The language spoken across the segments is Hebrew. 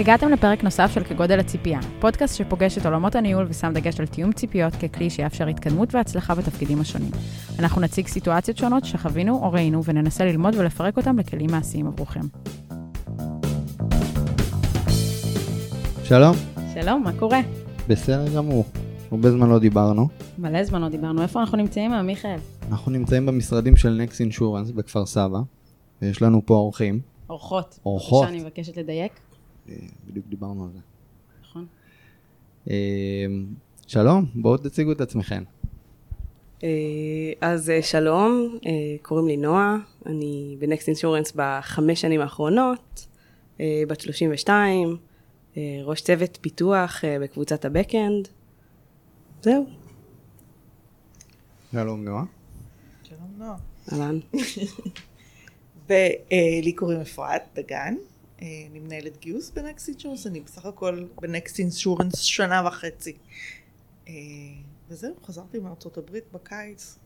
הגעתם לפרק נוסף של כגודל הציפייה, פודקאסט שפוגש את עולמות הניהול ושם דגש על תיאום ציפיות ככלי שיאפשר התקדמות והצלחה בתפקידים השונים. אנחנו נציג סיטואציות שונות שחווינו או ראינו וננסה ללמוד ולפרק אותם לכלים מעשיים עבורכם. שלום, שלום, מה קורה? בסדר גמור. הרבה זמן לא דיברנו. מלא זמן לא דיברנו, איפה אנחנו נמצאים היום, מיכאל? אנחנו נמצאים במשרדים של נקס אינשורנס בכפר סבא, ויש לנו פה אורחים. אורחות. אורחות. בבקשה, אני מבקשת לדייק. בדיוק דיברנו על זה. נכון. אה, שלום, בואו תציגו את עצמכם. אה, אז אה, שלום, אה, קוראים לי נועה, אני בנקסט אינשורנס בחמש שנים האחרונות, בת 32, אה, ראש צוות פיתוח בקבוצת הבקאנד. זהו, שלום נועה. שלום נועה. אהלן. ולי קוראים אפרת דגן, אני מנהלת גיוס בנקסט אינשורנס, אני בסך הכל בנקסט אינשורנס שנה וחצי. אה, וזהו, חזרתי מארצות הברית בקיץ.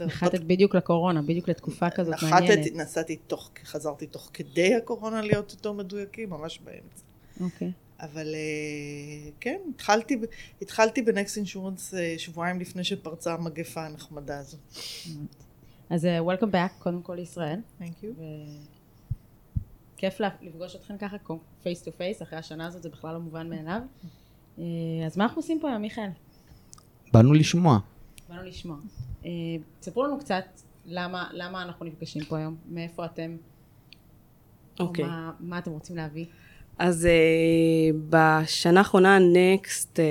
נחתת בדיוק לקורונה, בדיוק לתקופה כזאת נחתתי, מעניינת. נסעתי תוך, חזרתי תוך כדי הקורונה להיות יותר מדויקים, ממש באמצע. אוקיי. אבל אה, כן, התחלתי, התחלתי ב Next Insurance אה, שבועיים לפני שפרצה המגפה הנחמדה הזו. אז אה, Welcome back, קודם כל לישראל. Thank you. לה- לפגוש אתכם ככה face to face, אחרי השנה הזאת זה בכלל לא מובן מאליו. אה, אז מה אנחנו עושים פה היום, מיכאל? באנו לשמוע. באנו לשמוע. אה, תספרו לנו קצת למה, למה אנחנו נפגשים פה היום, מאיפה אתם, או אוקיי. מה, מה אתם רוצים להביא. אז uh, בשנה האחרונה נקסט uh,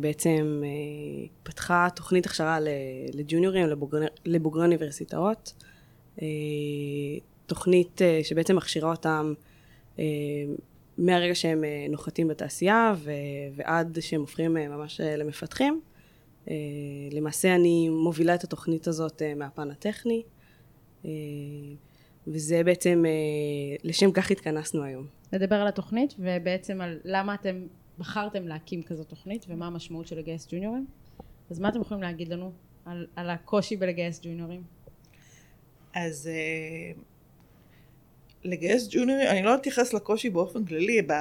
בעצם uh, פתחה תוכנית הכשרה ל- לג'וניורים, לבוגרי, לבוגרי אוניברסיטאות. Uh, תוכנית uh, שבעצם מכשירה אותם uh, מהרגע שהם uh, נוחתים בתעשייה ו- ועד שהם הופכים uh, ממש uh, למפתחים. Uh, למעשה אני מובילה את התוכנית הזאת uh, מהפן הטכני. Uh, וזה בעצם, uh, לשם כך התכנסנו היום. לדבר על התוכנית ובעצם על למה אתם בחרתם להקים כזאת תוכנית ומה המשמעות של לגייס ג'וניורים. אז מה אתם יכולים להגיד לנו על, על הקושי בלגייס ג'וניורים? אז לגייס ג'וניורים, אני לא אתייחס לקושי באופן כללי, ב,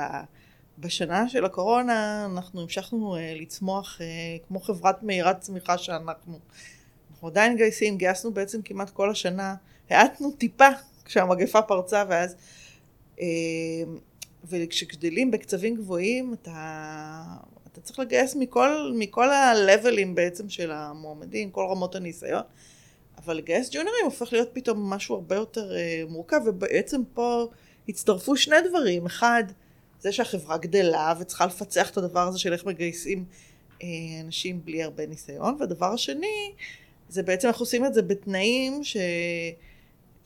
בשנה של הקורונה אנחנו המשכנו uh, לצמוח uh, כמו חברת מהירת צמיחה שאנחנו. אנחנו עדיין גייסים, גייסנו בעצם כמעט כל השנה, האטנו טיפה כשהמגפה פרצה ואז, uh, וכשגדלים בקצבים גבוהים אתה, אתה צריך לגייס מכל, מכל ה-levelים בעצם של המועמדים, כל רמות הניסיון. אבל לגייס ג'וניורים הופך להיות פתאום משהו הרבה יותר uh, מורכב, ובעצם פה הצטרפו שני דברים. אחד, זה שהחברה גדלה וצריכה לפצח את הדבר הזה של איך מגייסים uh, אנשים בלי הרבה ניסיון, והדבר השני, זה בעצם אנחנו עושים את זה בתנאים ש...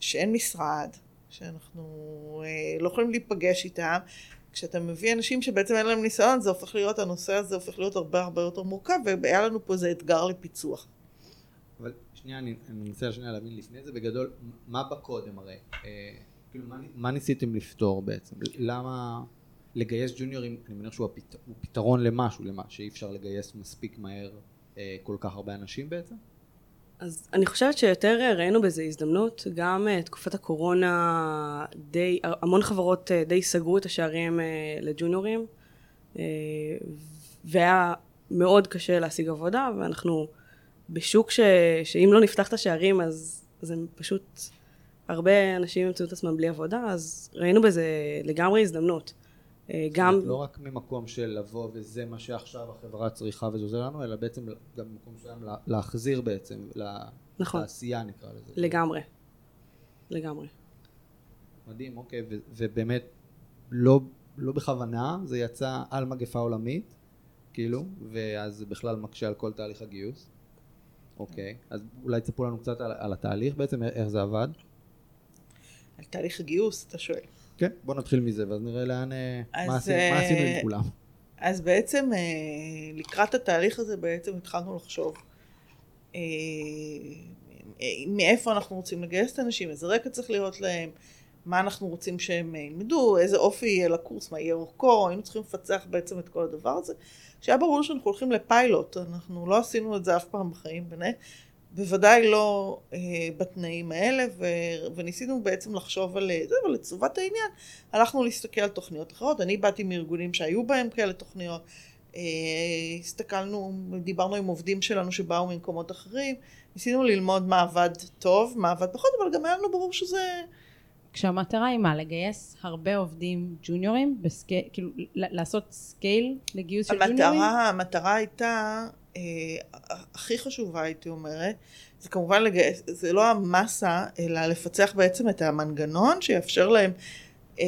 שאין משרד, שאנחנו uh, לא יכולים להיפגש איתם. כשאתה מביא אנשים שבעצם אין להם ניסיון, זה הופך להיות, הנושא הזה הופך להיות הרבה הרבה יותר מורכב, והיה לנו פה איזה אתגר לפיצוח. אבל שנייה, אני אני מנסה שנייה להבין לפני זה בגדול, מה בקודם הרי? אה, כאילו, מה, מה ניסיתם לפתור בעצם? למה לגייס ג'וניורים, אני מניח שהוא הפת, פתרון למשהו, למה שאי אפשר לגייס מספיק מהר אה, כל כך הרבה אנשים בעצם? אז אני חושבת שיותר ראינו בזה הזדמנות, גם אה, תקופת הקורונה די, המון חברות די סגרו את השערים לג'וניורים, והיה מאוד קשה להשיג עבודה, ואנחנו בשוק ש, שאם לא נפתח את השערים אז, אז הם פשוט, הרבה אנשים ימצאו את עצמם בלי עבודה, אז ראינו בזה לגמרי הזדמנות. אה, גם, לא רק ממקום של לבוא וזה מה שעכשיו החברה צריכה וזה עוזר לנו, אלא בעצם גם מסוים לה- להחזיר בעצם נכון. לתעשייה נקרא לזה. לגמרי, לגמרי. מדהים, אוקיי, ו- ובאמת לא, לא בכוונה, זה יצא על מגפה עולמית, כאילו, ואז זה בכלל מקשה על כל תהליך הגיוס. אוקיי, אז אולי תספרו לנו קצת על, על התהליך בעצם, איך זה עבד. על תהליך הגיוס, אתה שואל. כן, בוא נתחיל מזה, ואז נראה לאן, אה, אז, מה, עשינו, מה עשינו אה, עם כולם. אז בעצם אה, לקראת התהליך הזה בעצם התחלנו לחשוב מאיפה אנחנו רוצים לגייס את האנשים, איזה רקע צריך להיות להם, מה אנחנו רוצים שהם אה, ילמדו, איזה אופי יהיה לקורס, מה יהיה אורכו, היינו צריכים לפצח בעצם את כל הדבר הזה. כשהיה ברור שאנחנו הולכים לפיילוט, אנחנו לא עשינו את זה אף פעם בחיים, בנה, בוודאי לא אה, בתנאים האלה, ו, וניסינו בעצם לחשוב על זה, אבל לטובת העניין, הלכנו להסתכל על תוכניות אחרות. אני באתי מארגונים שהיו בהם כאלה תוכניות, אה, הסתכלנו, דיברנו עם עובדים שלנו שבאו ממקומות אחרים, ניסינו ללמוד מה עבד טוב, מה עבד פחות, אבל גם היה לנו ברור שזה... כשהמטרה היא מה? לגייס הרבה עובדים ג'וניורים? בסקי... כאילו, לעשות scale לגיוס של ג'וניורים? המטרה הייתה, אה, הכי חשובה הייתי אומרת, זה כמובן לגייס, זה לא המסה, אלא לפצח בעצם את המנגנון שיאפשר להם אה,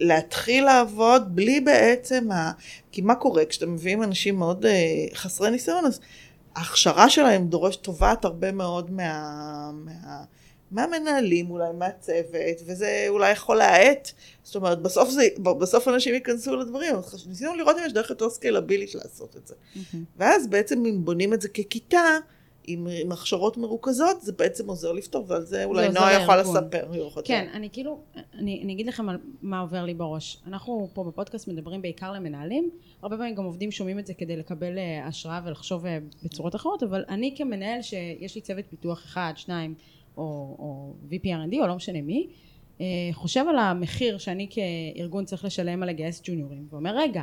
להתחיל לעבוד בלי בעצם, ה... כי מה קורה כשאתם מביאים אנשים מאוד אה, חסרי ניסיון, אז ההכשרה שלהם דורש, תובעת הרבה מאוד מה... מה... מהמנהלים אולי, מהצוות, וזה אולי יכול להאט, זאת אומרת, בסוף, זה, בסוף אנשים ייכנסו לדברים, אז ניסינו לראות אם יש דרך יותר סקיילבילית לעשות את זה. Mm-hmm. ואז בעצם אם בונים את זה ככיתה, עם, עם הכשרות מרוכזות, זה בעצם עוזר לפתור, ועל זה אולי נועה יכולה לספר. כן, אני כאילו, אני, אני אגיד לכם על מה עובר לי בראש. אנחנו פה בפודקאסט מדברים בעיקר למנהלים, הרבה פעמים גם עובדים שומעים את זה כדי לקבל uh, השראה ולחשוב uh, בצורות אחרות, אבל אני כמנהל שיש לי צוות פיתוח אחד, שניים, או, או VPRND או לא משנה מי, uh, חושב על המחיר שאני כארגון צריך לשלם על לגייס ג'וניורים, ואומר רגע,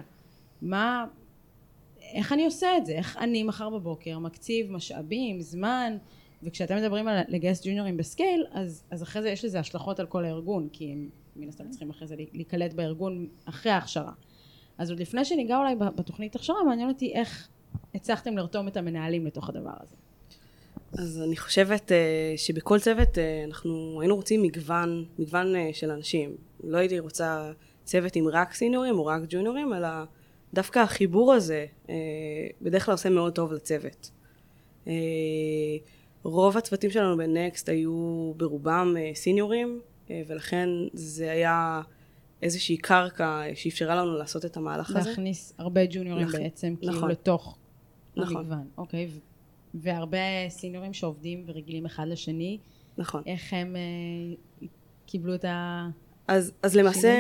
מה, איך אני עושה את זה? איך אני מחר בבוקר מקציב משאבים, זמן, וכשאתם מדברים על לגייס ג'וניורים בסקייל, אז, אז אחרי זה יש לזה השלכות על כל הארגון, כי הם מן הסתם צריכים אחרי זה להיקלט בארגון אחרי ההכשרה. אז עוד לפני שניגע אולי בתוכנית הכשרה, מעניין אותי איך הצלחתם לרתום את המנהלים לתוך הדבר הזה. אז אני חושבת uh, שבכל צוות uh, אנחנו היינו רוצים מגוון, מגוון uh, של אנשים. לא הייתי רוצה צוות עם רק סיניורים או רק ג'וניורים, אלא דווקא החיבור הזה אה, בדרך כלל עושה מאוד טוב לצוות. אה, רוב הצוותים שלנו בנקסט היו ברובם אה, סיניורים, ולכן זה היה איזושהי קרקע שאפשרה לנו לעשות את המהלך הזה. להכניס הרבה ג'וניורים נכ... בעצם, כאילו נכון. לתוך נכון. המגוון. אוקיי, והרבה סיניורים שעובדים ורגילים אחד לשני. נכון. איך הם אה, קיבלו את ה... אז, אז למעשה,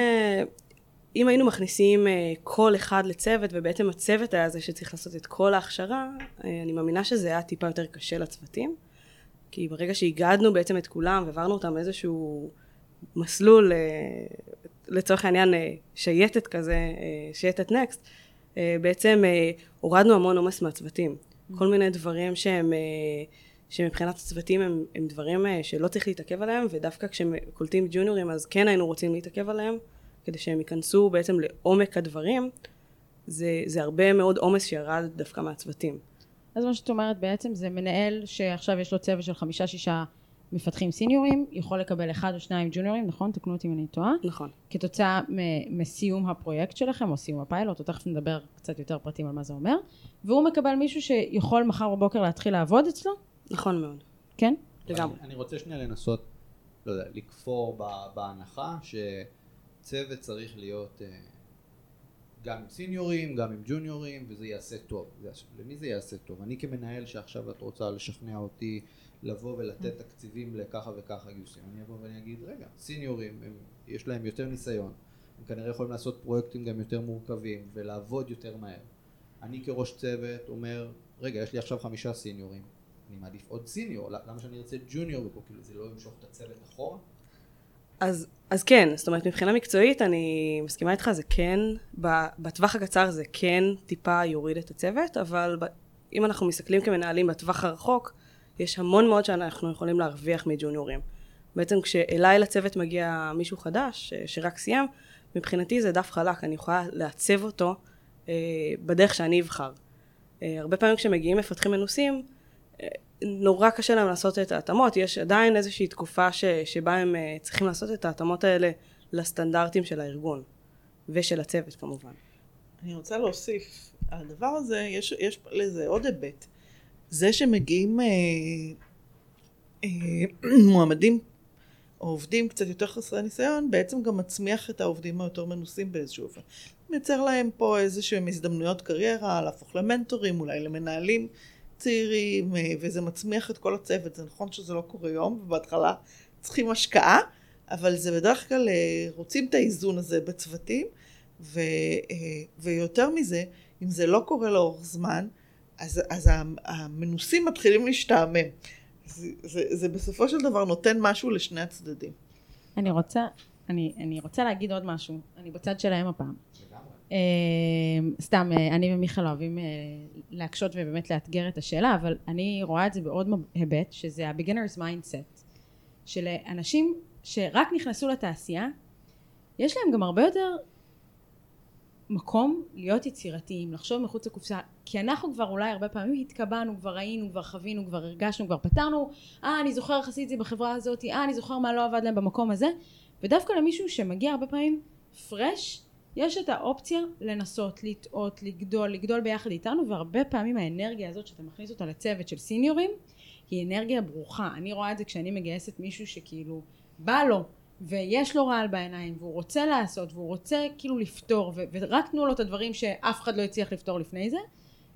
אם היינו מכניסים uh, כל אחד לצוות, ובעצם הצוות היה זה שצריך לעשות את כל ההכשרה, uh, אני מאמינה שזה היה טיפה יותר קשה לצוותים. כי ברגע שהגדנו בעצם את כולם והעברנו אותם איזשהו מסלול, uh, לצורך העניין uh, שייטת כזה, uh, שייטת נקסט, uh, בעצם uh, הורדנו המון עומס מהצוותים. כל מיני דברים שהם... Uh, שמבחינת הצוותים הם, הם דברים uh, שלא צריך להתעכב עליהם, ודווקא כשקולטים ג'וניורים אז כן היינו רוצים להתעכב עליהם. כדי שהם ייכנסו בעצם לעומק הדברים, זה, זה הרבה מאוד עומס שירד דווקא מהצוותים. אז מה שאת אומרת בעצם זה מנהל שעכשיו יש לו צוות של חמישה שישה מפתחים סיניורים, יכול לקבל אחד או שניים ג'וניורים, נכון? תקנו אותי אם אני טועה. נכון. כתוצאה מסיום הפרויקט שלכם, או סיום הפיילוט, או תכף נדבר קצת יותר פרטים על מה זה אומר, והוא מקבל מישהו שיכול מחר בבוקר להתחיל לעבוד אצלו? נכון מאוד. כן? לגמרי. אני רוצה שנייה לנסות, לא יודע, לכפור בהנחה ש... צוות צריך להיות uh, גם עם סיניורים, גם עם ג'וניורים, וזה יעשה טוב. למי זה יעשה טוב? אני כמנהל שעכשיו את רוצה לשכנע אותי לבוא ולתת תקציבים לככה וככה גיוסים, אני אבוא ואני אגיד, רגע, סיניורים, הם, יש להם יותר ניסיון, הם כנראה יכולים לעשות פרויקטים גם יותר מורכבים ולעבוד יותר מהר. אני כראש צוות אומר, רגע, יש לי עכשיו חמישה סיניורים, אני מעדיף עוד סיניור, למה שאני ארצה ג'וניור ופה, כאילו זה לא ימשוך את הצוות אחורה? אז, אז כן, זאת אומרת מבחינה מקצועית אני מסכימה איתך, זה כן, בטווח הקצר זה כן טיפה יוריד את הצוות, אבל ב, אם אנחנו מסתכלים כמנהלים בטווח הרחוק, יש המון מאוד שאנחנו יכולים להרוויח מג'וניורים. בעצם כשאליי לצוות מגיע מישהו חדש, שרק סיים, מבחינתי זה דף חלק, אני יכולה לעצב אותו אה, בדרך שאני אבחר. אה, הרבה פעמים כשמגיעים מפתחים מנוסים, אה, נורא קשה להם לעשות את ההתאמות, יש עדיין איזושהי תקופה ש, שבה הם uh, צריכים לעשות את ההתאמות האלה לסטנדרטים של הארגון ושל הצוות כמובן. אני רוצה להוסיף, הדבר הזה יש, יש לזה עוד היבט. זה שמגיעים אה, אה, מועמדים או עובדים קצת יותר חסרי ניסיון, בעצם גם מצמיח את העובדים היותר מנוסים באיזשהו אופן. מייצר להם פה איזשהם הזדמנויות קריירה, להפוך למנטורים, אולי למנהלים. צעירים, אה, וזה מצמיח את כל הצוות. זה נכון שזה לא קורה יום, ובהתחלה צריכים השקעה, אבל זה בדרך כלל אה, רוצים את האיזון הזה בצוותים, ו, אה, ויותר מזה, אם זה לא קורה לאורך זמן, אז, אז המנוסים מתחילים להשתעמם. זה, זה, זה בסופו של דבר נותן משהו לשני הצדדים. אני רוצה, אני, אני רוצה להגיד עוד משהו, אני בצד שלהם הפעם. Uh, סתם, uh, אני ומיכאל אוהבים uh, להקשות ובאמת לאתגר את השאלה, אבל אני רואה את זה בעוד היבט, שזה ה-beginner's mindset, של אנשים שרק נכנסו לתעשייה, יש להם גם הרבה יותר מקום להיות יצירתיים, לחשוב מחוץ לקופסה, כי אנחנו כבר אולי הרבה פעמים התקבענו, כבר ראינו, כבר חווינו, כבר הרגשנו, כבר פתרנו, אה אני זוכר איך עשיתי את זה בחברה הזאת, אה אני זוכר מה לא עבד להם במקום הזה, ודווקא למישהו שמגיע הרבה פעמים פרש, יש את האופציה לנסות, לטעות, לגדול, לגדול ביחד איתנו, והרבה פעמים האנרגיה הזאת שאתה מכניס אותה לצוות של סיניורים, היא אנרגיה ברוכה. אני רואה את זה כשאני מגייסת מישהו שכאילו בא לו ויש לו רעל בעיניים והוא רוצה לעשות והוא רוצה כאילו לפתור ו- ורק תנו לו את הדברים שאף אחד לא הצליח לפתור לפני זה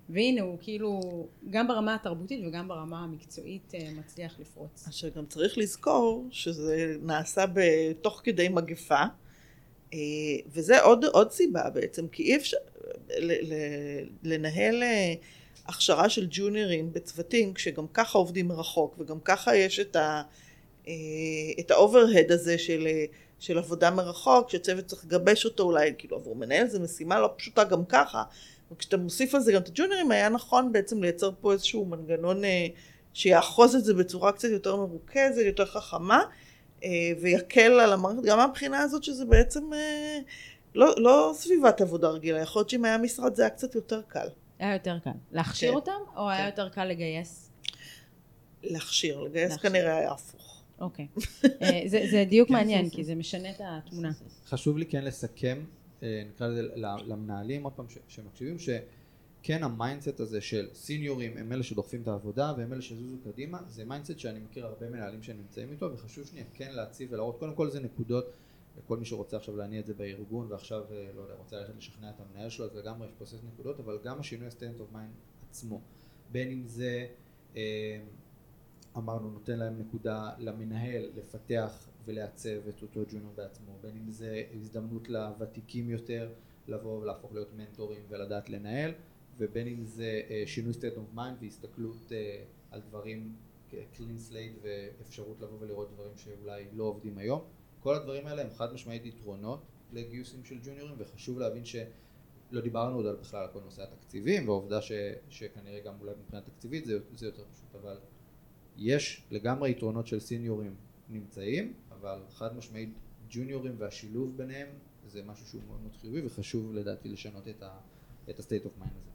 והנה הוא כאילו גם ברמה התרבותית וגם ברמה המקצועית אה, מצליח לפרוץ. עכשיו גם צריך לזכור שזה נעשה בתוך כדי מגפה וזה עוד, עוד סיבה בעצם כי אי אפשר לנהל אה, הכשרה של ג'וניורים בצוותים כשגם ככה עובדים מרחוק וגם ככה יש את ה... אה, את האוברהד הזה של, אה, של עבודה מרחוק, שצוות צריך לגבש אותו אולי, כאילו עבור מנהל זו משימה לא פשוטה גם ככה, וכשאתה מוסיף על זה גם את הג'וניורים, היה נכון בעצם לייצר פה איזשהו מנגנון אה, שיאחוז את זה בצורה קצת יותר מרוכזת, יותר חכמה, ויקל על המערכת, גם מהבחינה הזאת שזה בעצם לא, לא סביבת עבודה רגילה, יכול להיות שאם היה משרד זה היה קצת יותר קל. היה יותר קל. להכשיר כן. אותם, או כן. היה יותר קל לגייס? להכשיר, לגייס להכשיר. כנראה היה הפוך. אוקיי. אה, זה דיוק כן, מעניין, כי זה משנה את התמונה. חשוב לי כן לסכם, אה, נקרא לזה למנהלים עוד פעם שמקשיבים, שכן ה mindset הזה של סיניורים הם אלה שדוחפים את העבודה והם אלה שיזוזו קדימה, זה mindset שאני מכיר הרבה מנהלים שנמצאים איתו וחשוב שנייה כן להציב ולהראות, קודם כל זה נקודות לכל מי שרוצה עכשיו להניע את זה בארגון ועכשיו, אה, לא יודע, רוצה ללכת לשכנע את המנהל שלו, אז לגמרי יש סט נקודות, אבל גם השינוי ה state of mind עצמו, בין אם זה אמרנו נותן להם נקודה למנהל לפתח ולעצב את אותו ג'וניור בעצמו בין אם זה הזדמנות לוותיקים יותר לבוא ולהפוך להיות מנטורים ולדעת לנהל ובין אם זה אה, שינוי state of mind והסתכלות אה, על דברים clean slate ואפשרות לבוא ולראות דברים שאולי לא עובדים היום כל הדברים האלה הם חד משמעית יתרונות לגיוסים של ג'וניורים וחשוב להבין שלא דיברנו עוד על בכלל כל נושא התקציבים והעובדה ש, שכנראה גם אולי מבחינה תקציבית זה, זה יותר פשוט אבל יש לגמרי יתרונות של סיניורים נמצאים, אבל חד משמעית ג'וניורים והשילוב ביניהם זה משהו שהוא מאוד מאוד חיובי וחשוב לדעתי לשנות את ה-state of mind הזה.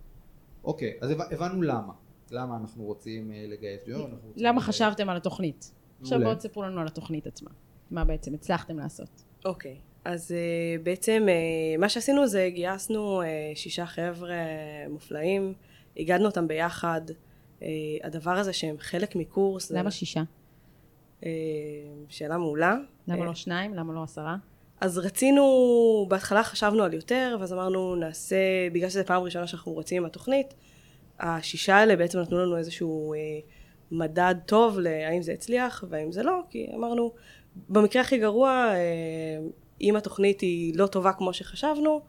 אוקיי, אז הבנו למה. למה אנחנו רוצים אה, לגייס ג'וניורים. למה חשבתם על התוכנית? עכשיו בואו תספרו לנו על התוכנית עצמה. מה בעצם הצלחתם לעשות? אוקיי, אז uh, בעצם uh, מה שעשינו זה גייסנו uh, שישה חבר'ה מופלאים, הגדנו אותם ביחד. אה, הדבר הזה שהם חלק מקורס. למה שישה? אה, שאלה מעולה. למה לא שניים? למה לא עשרה? אז רצינו, בהתחלה חשבנו על יותר, ואז אמרנו נעשה, בגלל שזו פעם ראשונה שאנחנו רצים עם התוכנית, השישה האלה בעצם נתנו לנו איזשהו אה, מדד טוב להאם זה הצליח והאם זה לא, כי אמרנו, במקרה הכי גרוע, אה, אם התוכנית היא לא טובה כמו שחשבנו,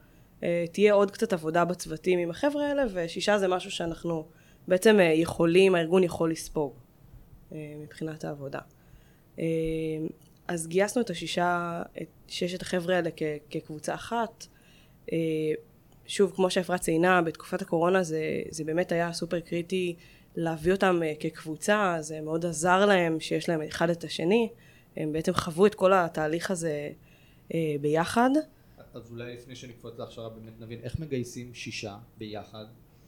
אה, תהיה עוד קצת עבודה בצוותים עם החבר'ה האלה, ושישה זה משהו שאנחנו בעצם אה, יכולים, הארגון יכול לספוג אה, מבחינת העבודה. אה, אז גייסנו את השישה, את ששת החבר'ה האלה כ, כקבוצה אחת. שוב, כמו שאפרת ציינה, בתקופת הקורונה זה, זה באמת היה סופר קריטי להביא אותם כקבוצה, זה מאוד עזר להם שיש להם אחד את השני, הם בעצם חוו את כל התהליך הזה ביחד. אז אולי לפני שנקפוץ להכשרה באמת נבין איך מגייסים שישה ביחד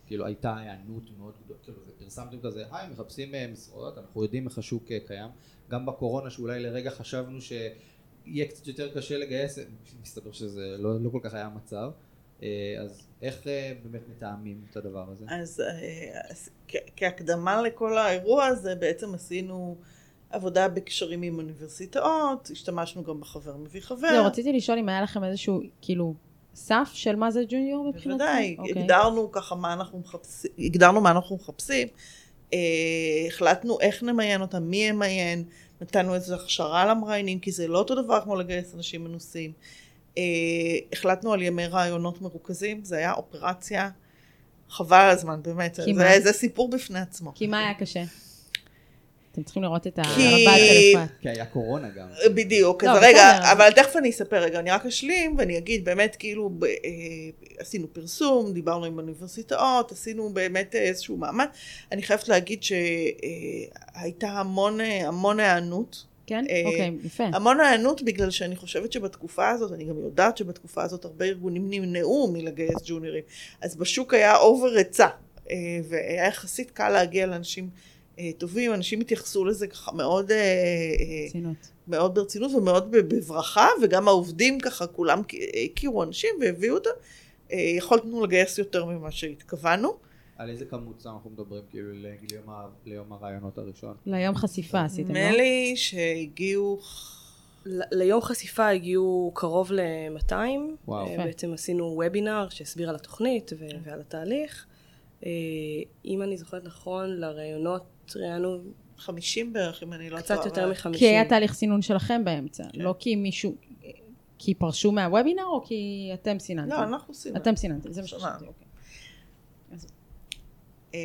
כאילו הייתה היענות מאוד גדולה, כאילו פרסמתם כזה, היי מחפשים אה, משרות, אנחנו יודעים איך השוק אה, קיים, גם בקורונה שאולי לרגע חשבנו שיהיה קצת יותר קשה לגייס, מסתבר שזה לא, לא כל כך היה המצב, אה, אז איך באמת מתאמים את הדבר הזה? אז, אז כהקדמה לכל האירוע הזה בעצם עשינו עבודה בקשרים עם אוניברסיטאות, השתמשנו גם בחבר מביא חבר. לא, רציתי לשאול אם היה לכם איזשהו, כאילו, סף של מה זה ג'וניור מבחינתך? בוודאי, okay. אוקיי. הגדרנו ככה מה אנחנו מחפשים, הגדרנו מה אנחנו מחפשים, אה, החלטנו איך נמיין אותם, מי ימיין, נתנו איזו הכשרה למראיינים, כי זה לא אותו דבר כמו לגייס אנשים מנוסים. אה, החלטנו על ימי רעיונות מרוכזים, זה היה אופרציה חבל על הזמן, באמת. זה? זה סיפור בפני עצמו. כי מה היה קשה? אתם צריכים לראות את של אפרת. כי היה קורונה גם. בדיוק, לא, אז רגע. אבל תכף אני אספר רגע, אני רק אשלים ואני אגיד, באמת כאילו, אה, עשינו פרסום, דיברנו עם אוניברסיטאות, עשינו באמת איזשהו מאמץ. אני חייבת להגיד שהייתה המון, אה, המון היענות. כן? אה, אוקיי, יפה. המון היענות בגלל שאני חושבת שבתקופה הזאת, אני גם יודעת שבתקופה הזאת הרבה ארגונים נמנעו מלגייס ג'וניורים. אז בשוק היה אובר היצע, אה, והיה יחסית קל להגיע לאנשים אה, טובים, אנשים התייחסו לזה ככה מאוד, אה, אה, רצינות. מאוד ברצינות ומאוד בברכה, וגם העובדים ככה כולם הכירו אנשים והביאו אותם. אה, יכולנו לגייס יותר ממה שהתכוונו. על איזה כמות אנחנו מדברים, כאילו, ליום ה- ליום הרעיונות הראשון? ליום חשיפה עשיתם, נדמה לא? לי שהגיעו ל- ליום חשיפה הגיעו קרוב ל-200. וואו. בעצם עשינו וובינר שהסביר על התוכנית ו- ועל התהליך. אה, אם אני זוכרת נכון, לראיונות ראיינו 50 בערך, אם אני לא קצת טועה. יותר אבל- מ-50. כי היה תהליך סינון שלכם באמצע, כן. לא כי מישהו... כי פרשו מהוובינר או כי אתם סיננתם? לא, אנחנו עשינו. אתם סיננתם, זה מה. שחשבתי, אוקיי. אה,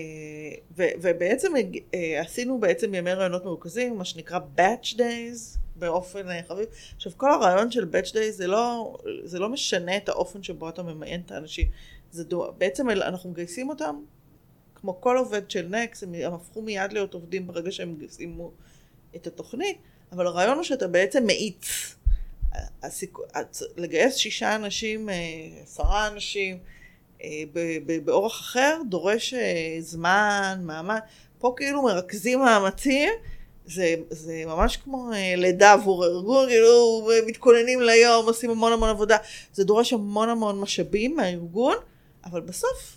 ו- ובעצם אה, עשינו בעצם ימי רעיונות מרוכזים, מה שנקרא Batch Days, באופן אה, חביב. עכשיו, כל הרעיון של Batch Days זה לא, זה לא משנה את האופן שבו אתה ממיין את האנשים. זה דו, בעצם אנחנו מגייסים אותם, כמו כל עובד של נקס, הם, הם הפכו מיד להיות עובדים ברגע שהם סיימו את התוכנית, אבל הרעיון הוא שאתה בעצם מאיץ. הסיכו, לגייס שישה אנשים, אה, עשרה אנשים, אה, באורח אחר דורש אה, זמן, מאמץ. פה כאילו מרכזים מאמצים, זה, זה ממש כמו לידה עבור הארגון, כאילו מתכוננים ליום, עושים המון המון עבודה. זה דורש המון המון משאבים מהארגון, אבל בסוף,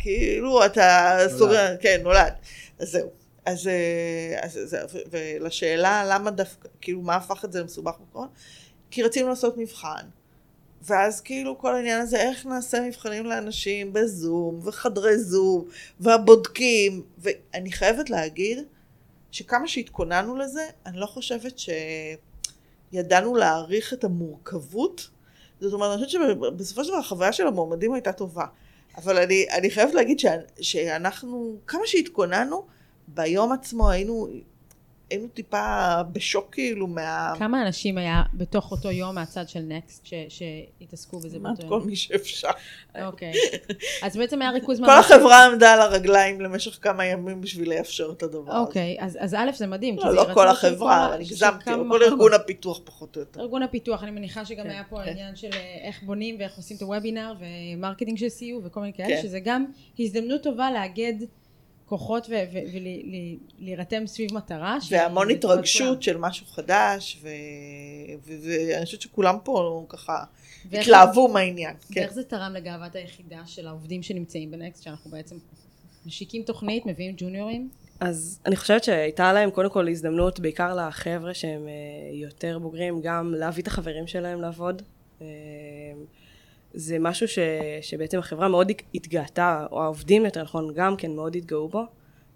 כאילו אתה. סוגר, כן, נולד. אז זהו. אז, אה, אז ו- ולשאלה למה דווקא, כאילו מה הפך את זה למסובך בקורונה? כי רצינו לעשות מבחן. ואז כאילו כל העניין הזה, איך נעשה מבחנים לאנשים בזום, וחדרי זום, והבודקים, ואני חייבת להגיד שכמה שהתכוננו לזה, אני לא חושבת שידענו להעריך את המורכבות. זאת אומרת, אני חושבת שבסופו של דבר החוויה של המועמדים הייתה טובה. אבל אני, אני חייבת להגיד שאנחנו, כמה שהתכוננו, ביום עצמו היינו, היינו טיפה בשוק כאילו מה... כמה אנשים היה בתוך אותו יום מהצד של נקסט שהתעסקו בזה כמעט באותו כל יום? מי שאפשר. אוקיי. אז בעצם היה ריכוז כל. החברה עמדה על הרגליים למשך כמה ימים בשביל לאפשר את הדבר הזה. אוקיי, אז אז א' זה מדהים. לא, לא כל החברה, כל אני הגזמתי, כל. ארגון הפיתוח פחות או יותר. ארגון הפיתוח, אני מניחה שגם כן, היה פה כן. העניין של אה, איך בונים ואיך עושים את הוובינר ו marketing של CU וכל מיני כאלה, כן. שזה גם הזדמנות טובה לאגד כוחות ולהירתם סביב מטרה. והמון. התרגשות של משהו חדש, ואני חושבת שכולם פה ככה התלהבו מהעניין. כן. ואיך זה תרם לגאוות היחידה של העובדים שנמצאים בנקסט, שאנחנו בעצם משיקים תוכנית, מביאים ג'וניורים? אז אני חושבת שהייתה להם קודם כל הזדמנות, בעיקר לחבר'ה שהם אה, יותר בוגרים, גם להביא את החברים שלהם לעבוד. זה משהו ש, שבעצם החברה מאוד התגאתה, או העובדים יותר נכון, גם כן מאוד התגאו בו.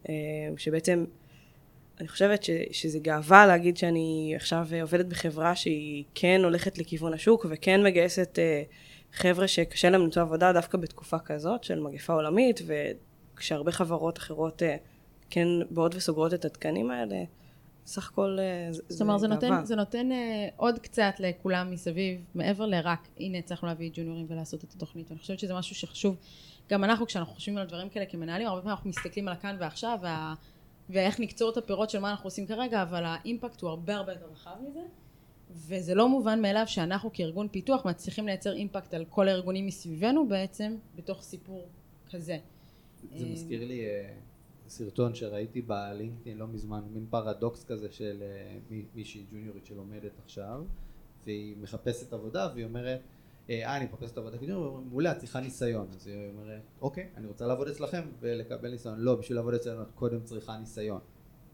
אה, שבעצם, אני חושבת ש, שזה גאווה להגיד שאני עכשיו עובדת בחברה שהיא כן הולכת לכיוון השוק, וכן מגייסת אה, חבר'ה שקשה להם למצוא עבודה דווקא בתקופה כזאת של מגפה עולמית, וכשהרבה חברות אחרות אה, כן באות וסוגרות את התקנים האלה, סך הכל אה, זה זאת אומרת, זה. נותן, זה נותן אה, עוד קצת לכולם מסביב, מעבר לרק, הנה הצלחנו להביא ג'וניורים ולעשות את התוכנית. אני חושבת שזה משהו שחשוב, גם אנחנו כשאנחנו חושבים על דברים כאלה כמנהלים, הרבה פעמים אנחנו מסתכלים על הכאן ועכשיו, וה, ואיך נקצור את הפירות של מה אנחנו עושים כרגע, אבל האימפקט הוא הרבה הרבה יותר רחב מזה, וזה לא מובן מאליו שאנחנו כארגון פיתוח מצליחים לייצר אימפקט על כל הארגונים מסביבנו בעצם, בתוך סיפור כזה. זה מזכיר לי אה, סרטון שראיתי בלינקדאין לא מזמן, מין פרדוקס כזה של אה, מי- מישהי ג'וניורית שלומדת עכשיו, והיא מחפשת עבודה והיא אומרת, אה, אה, אני מחפשת עבודה אומרים, מעולה, את צריכה ניסיון. אז היא אומרת, אוקיי, אני רוצה לעבוד אצלכם ולקבל ניסיון. לא, בשביל לעבוד אצלנו את קודם צריכה ניסיון.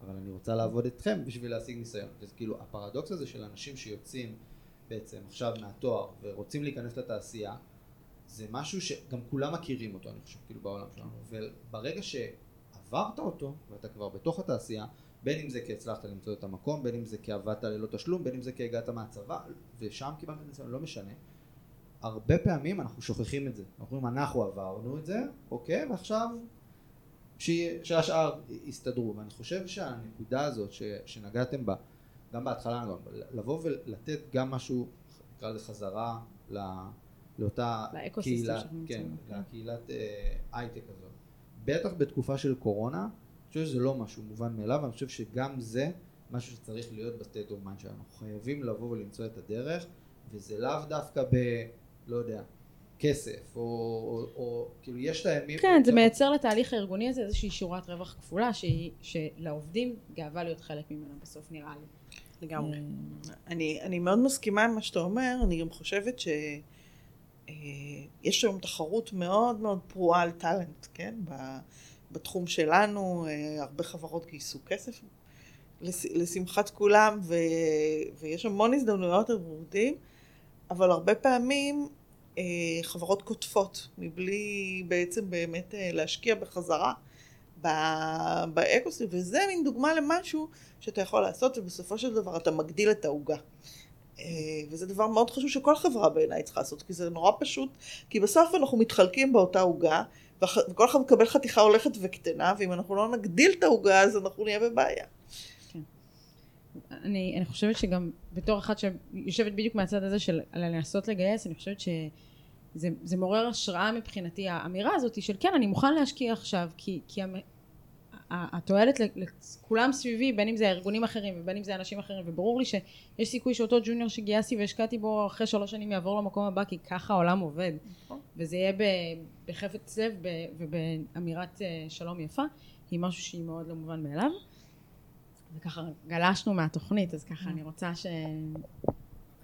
אבל אני רוצה לעבוד אתכם בשביל להשיג ניסיון. וזה כאילו, הפרדוקס הזה של אנשים שיוצאים בעצם עכשיו מהתואר ורוצים להיכנס לתעשייה, זה משהו שגם כולם מכירים אותו, אני חושב, כאילו בעולם שלנו. וברגע שעברת אותו, ואתה כבר בתוך התעשייה, בין אם זה כי הצלחת למצוא את המקום, בין אם זה כי עבדת ללא תשלום, בין אם זה כי הגעת מהצבא, ושם קיבלת ניסיון, לא משנה. הרבה פעמים אנחנו שוכחים את זה. אנחנו אומרים, אנחנו עברנו את זה, אוקיי, ועכשיו ש... שהשאר יסתדרו. ואני חושב שהנקודה הזאת ש... שנגעתם בה, גם בהתחלה, לבוא ולתת גם משהו, נקרא לזה חזרה ל... לאותה קהילה, כן, לקהילת אה, הייטק הזאת. בטח בתקופה של קורונה, אני חושב שזה לא משהו מובן מאליו, אני חושב שגם זה משהו שצריך להיות ב state of mind שלנו. חייבים לבוא ולמצוא את הדרך, וזה לאו דווקא ב... לא יודע, כסף, או, או, או כאילו יש את הימים... כן, זה מייצר לתהליך הארגוני הזה איזושהי שורת רווח כפולה, שהיא, שלעובדים גאווה להיות חלק ממנה בסוף, נראה לי. לגמרי. אה, אני, אני מאוד מסכימה עם מה שאתה אומר, אני גם חושבת ש... אה, יש היום תחרות מאוד מאוד פרועה על טאלנט, כן? בתחום שלנו, אה, הרבה חברות גייסו כסף לשמחת כולם, ו, ויש המון הזדמנויות עבודים, אבל הרבה פעמים אה, חברות קוטפות, מבלי בעצם באמת להשקיע בחזרה באקוסיסטם, וזה מין דוגמה למשהו שאתה יכול לעשות, ובסופו של דבר אתה מגדיל את העוגה. אה, וזה דבר מאוד חשוב שכל חברה בעיניי צריכה לעשות, כי זה נורא פשוט, כי בסוף אנחנו מתחלקים באותה עוגה, וכל אחד מקבל חתיכה הולכת וקטנה, ואם אנחנו לא נגדיל את העוגה אז אנחנו נהיה בבעיה. כן. אני, אני חושבת שגם בתור אחת שיושבת בדיוק מהצד הזה של לנסות לגייס, אני חושבת שזה מעורר השראה מבחינתי, האמירה הזאת של כן, אני מוכן להשקיע עכשיו, כי, כי התועלת לכולם סביבי, בין אם זה ארגונים אחרים ובין אם זה אנשים אחרים, וברור לי שיש סיכוי שאותו ג'וניור שגייסתי והשקעתי בו אחרי שלוש שנים יעבור למקום הבא, כי ככה העולם עובד. נכון. וזה יהיה בחפץ לב ובאמירת אה, שלום יפה, היא משהו שהיא מאוד לא מובן מאליו. וככה גלשנו מהתוכנית, אז ככה אני רוצה ש...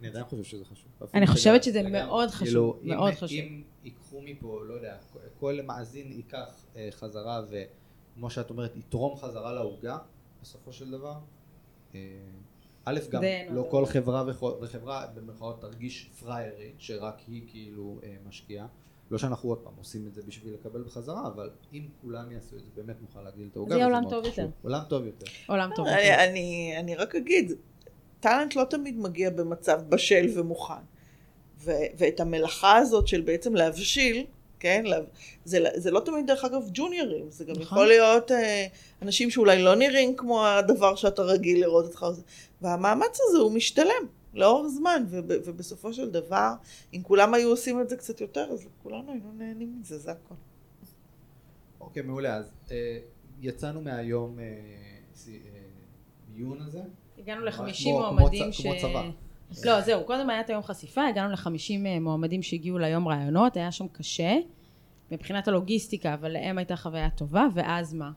אני עדיין חושב שזה חשוב. אני חושבת שזה מאוד חשוב, כאילו, מאוד חשוב. אם ייקחו מפה, לא יודע, כל מאזין ייקח אה, חזרה ו... כמו שאת אומרת, יתרום חזרה לעוגה בסופו של דבר. אה, א', גם לא כל חברה וחברה במרכאות תרגיש פריירית, שרק היא כאילו אה, משקיעה. לא שאנחנו עוד פעם עושים את זה בשביל לקבל בחזרה, אבל אם כולם יעשו את זה, באמת נוכל להגדיל את העוגה. זה יהיה עולם טוב יותר. עולם טוב יותר. עולם טוב יותר. אני, אני רק אגיד, טאלנט לא תמיד מגיע במצב בשל ומוכן. ואת המלאכה הזאת של בעצם להבשיל, כן? זה, זה לא תמיד דרך אגב ג'וניורים, זה גם נכון. יכול להיות אה, אנשים שאולי לא נראים כמו הדבר שאתה רגיל לראות אותך. והמאמץ הזה הוא משתלם לאורך זמן, וב, ובסופו של דבר, אם כולם היו עושים את זה קצת יותר, אז כולנו היינו נהנים מזה, זה הכל. אוקיי, מעולה. אז אה, יצאנו מהיום אה, אה, עיון הזה. הגענו ל-50 מועמדים ש... כמו צבא. לא, זהו, קודם היה את היום חשיפה, הגענו ל-50 אה, מועמדים שהגיעו ליום רעיונות, היה שם קשה, מבחינת הלוגיסטיקה, אבל להם הייתה חוויה טובה, ואז מה?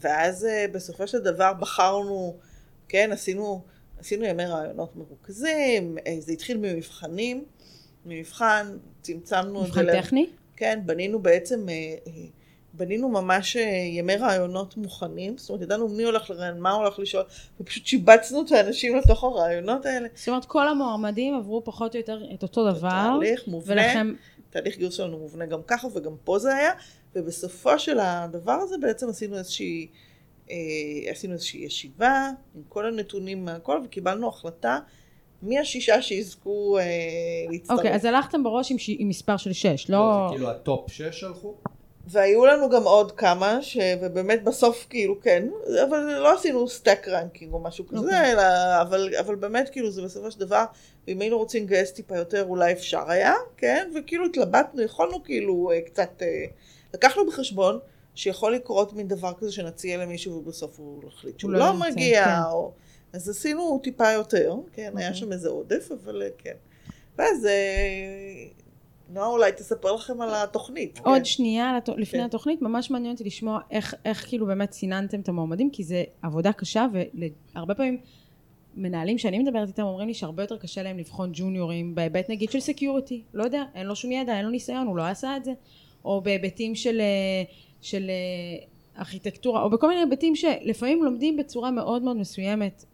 ואז אה, בסופו של דבר בחרנו, כן, עשינו, עשינו ימי רעיונות מרוכזים, אה, זה התחיל ממבחנים, ממבחן, צמצמנו מבחן טכני? כן, בנינו בעצם בנינו ממש אה, ימי רעיונות מוכנים, זאת אומרת ידענו מי הולך לראיין, מה הולך לשאול, ופשוט שיבצנו את האנשים לתוך הרעיונות האלה. זאת אומרת כל המועמדים עברו פחות או יותר את אותו דבר. תהליך מובנה, ולכם... תהליך גיוס שלנו מובנה גם ככה וגם פה זה היה, ובסופו של הדבר הזה בעצם עשינו איזושהי, אה, עשינו איזושהי ישיבה עם כל הנתונים מהכל וקיבלנו החלטה מי השישה שיזכו אה, להצטרף. אוקיי, okay, אז הלכתם בראש עם, ש... עם מספר של שש, לא... לא זה כאילו ה top שש הלכו? והיו לנו גם עוד כמה, ש... ובאמת בסוף כאילו כן, אבל לא עשינו stack ranking או משהו כזה, okay. אוקיי. אלא, אבל, אבל באמת כאילו זה בסופו של דבר, אם היינו רוצים לגייס טיפה יותר אולי אפשר היה, כן, וכאילו התלבטנו, יכולנו כאילו אה, קצת, אה, לקחנו בחשבון שיכול לקרות מין דבר כזה שנציע למישהו ובסוף הוא החליט שהוא לא, לא מגיע, כן. או... אז עשינו טיפה יותר, כן, okay. היה אוקיי. שם איזה עודף, אבל אה, כן. ואז נועה אולי תספר לכם על התוכנית. עוד כן. שנייה לפני כן. התוכנית, ממש מעניין אותי לשמוע איך, איך כאילו באמת סיננתם את המועמדים, כי זה עבודה קשה, והרבה פעמים מנהלים שאני מדברת איתם אומרים לי שהרבה יותר קשה להם לבחון ג'וניורים בהיבט נגיד של security, לא יודע, אין לו שום ידע, אין לו ניסיון, הוא לא עשה את זה, או בהיבטים של, של ארכיטקטורה, או בכל מיני היבטים שלפעמים לומדים בצורה מאוד מאוד מסוימת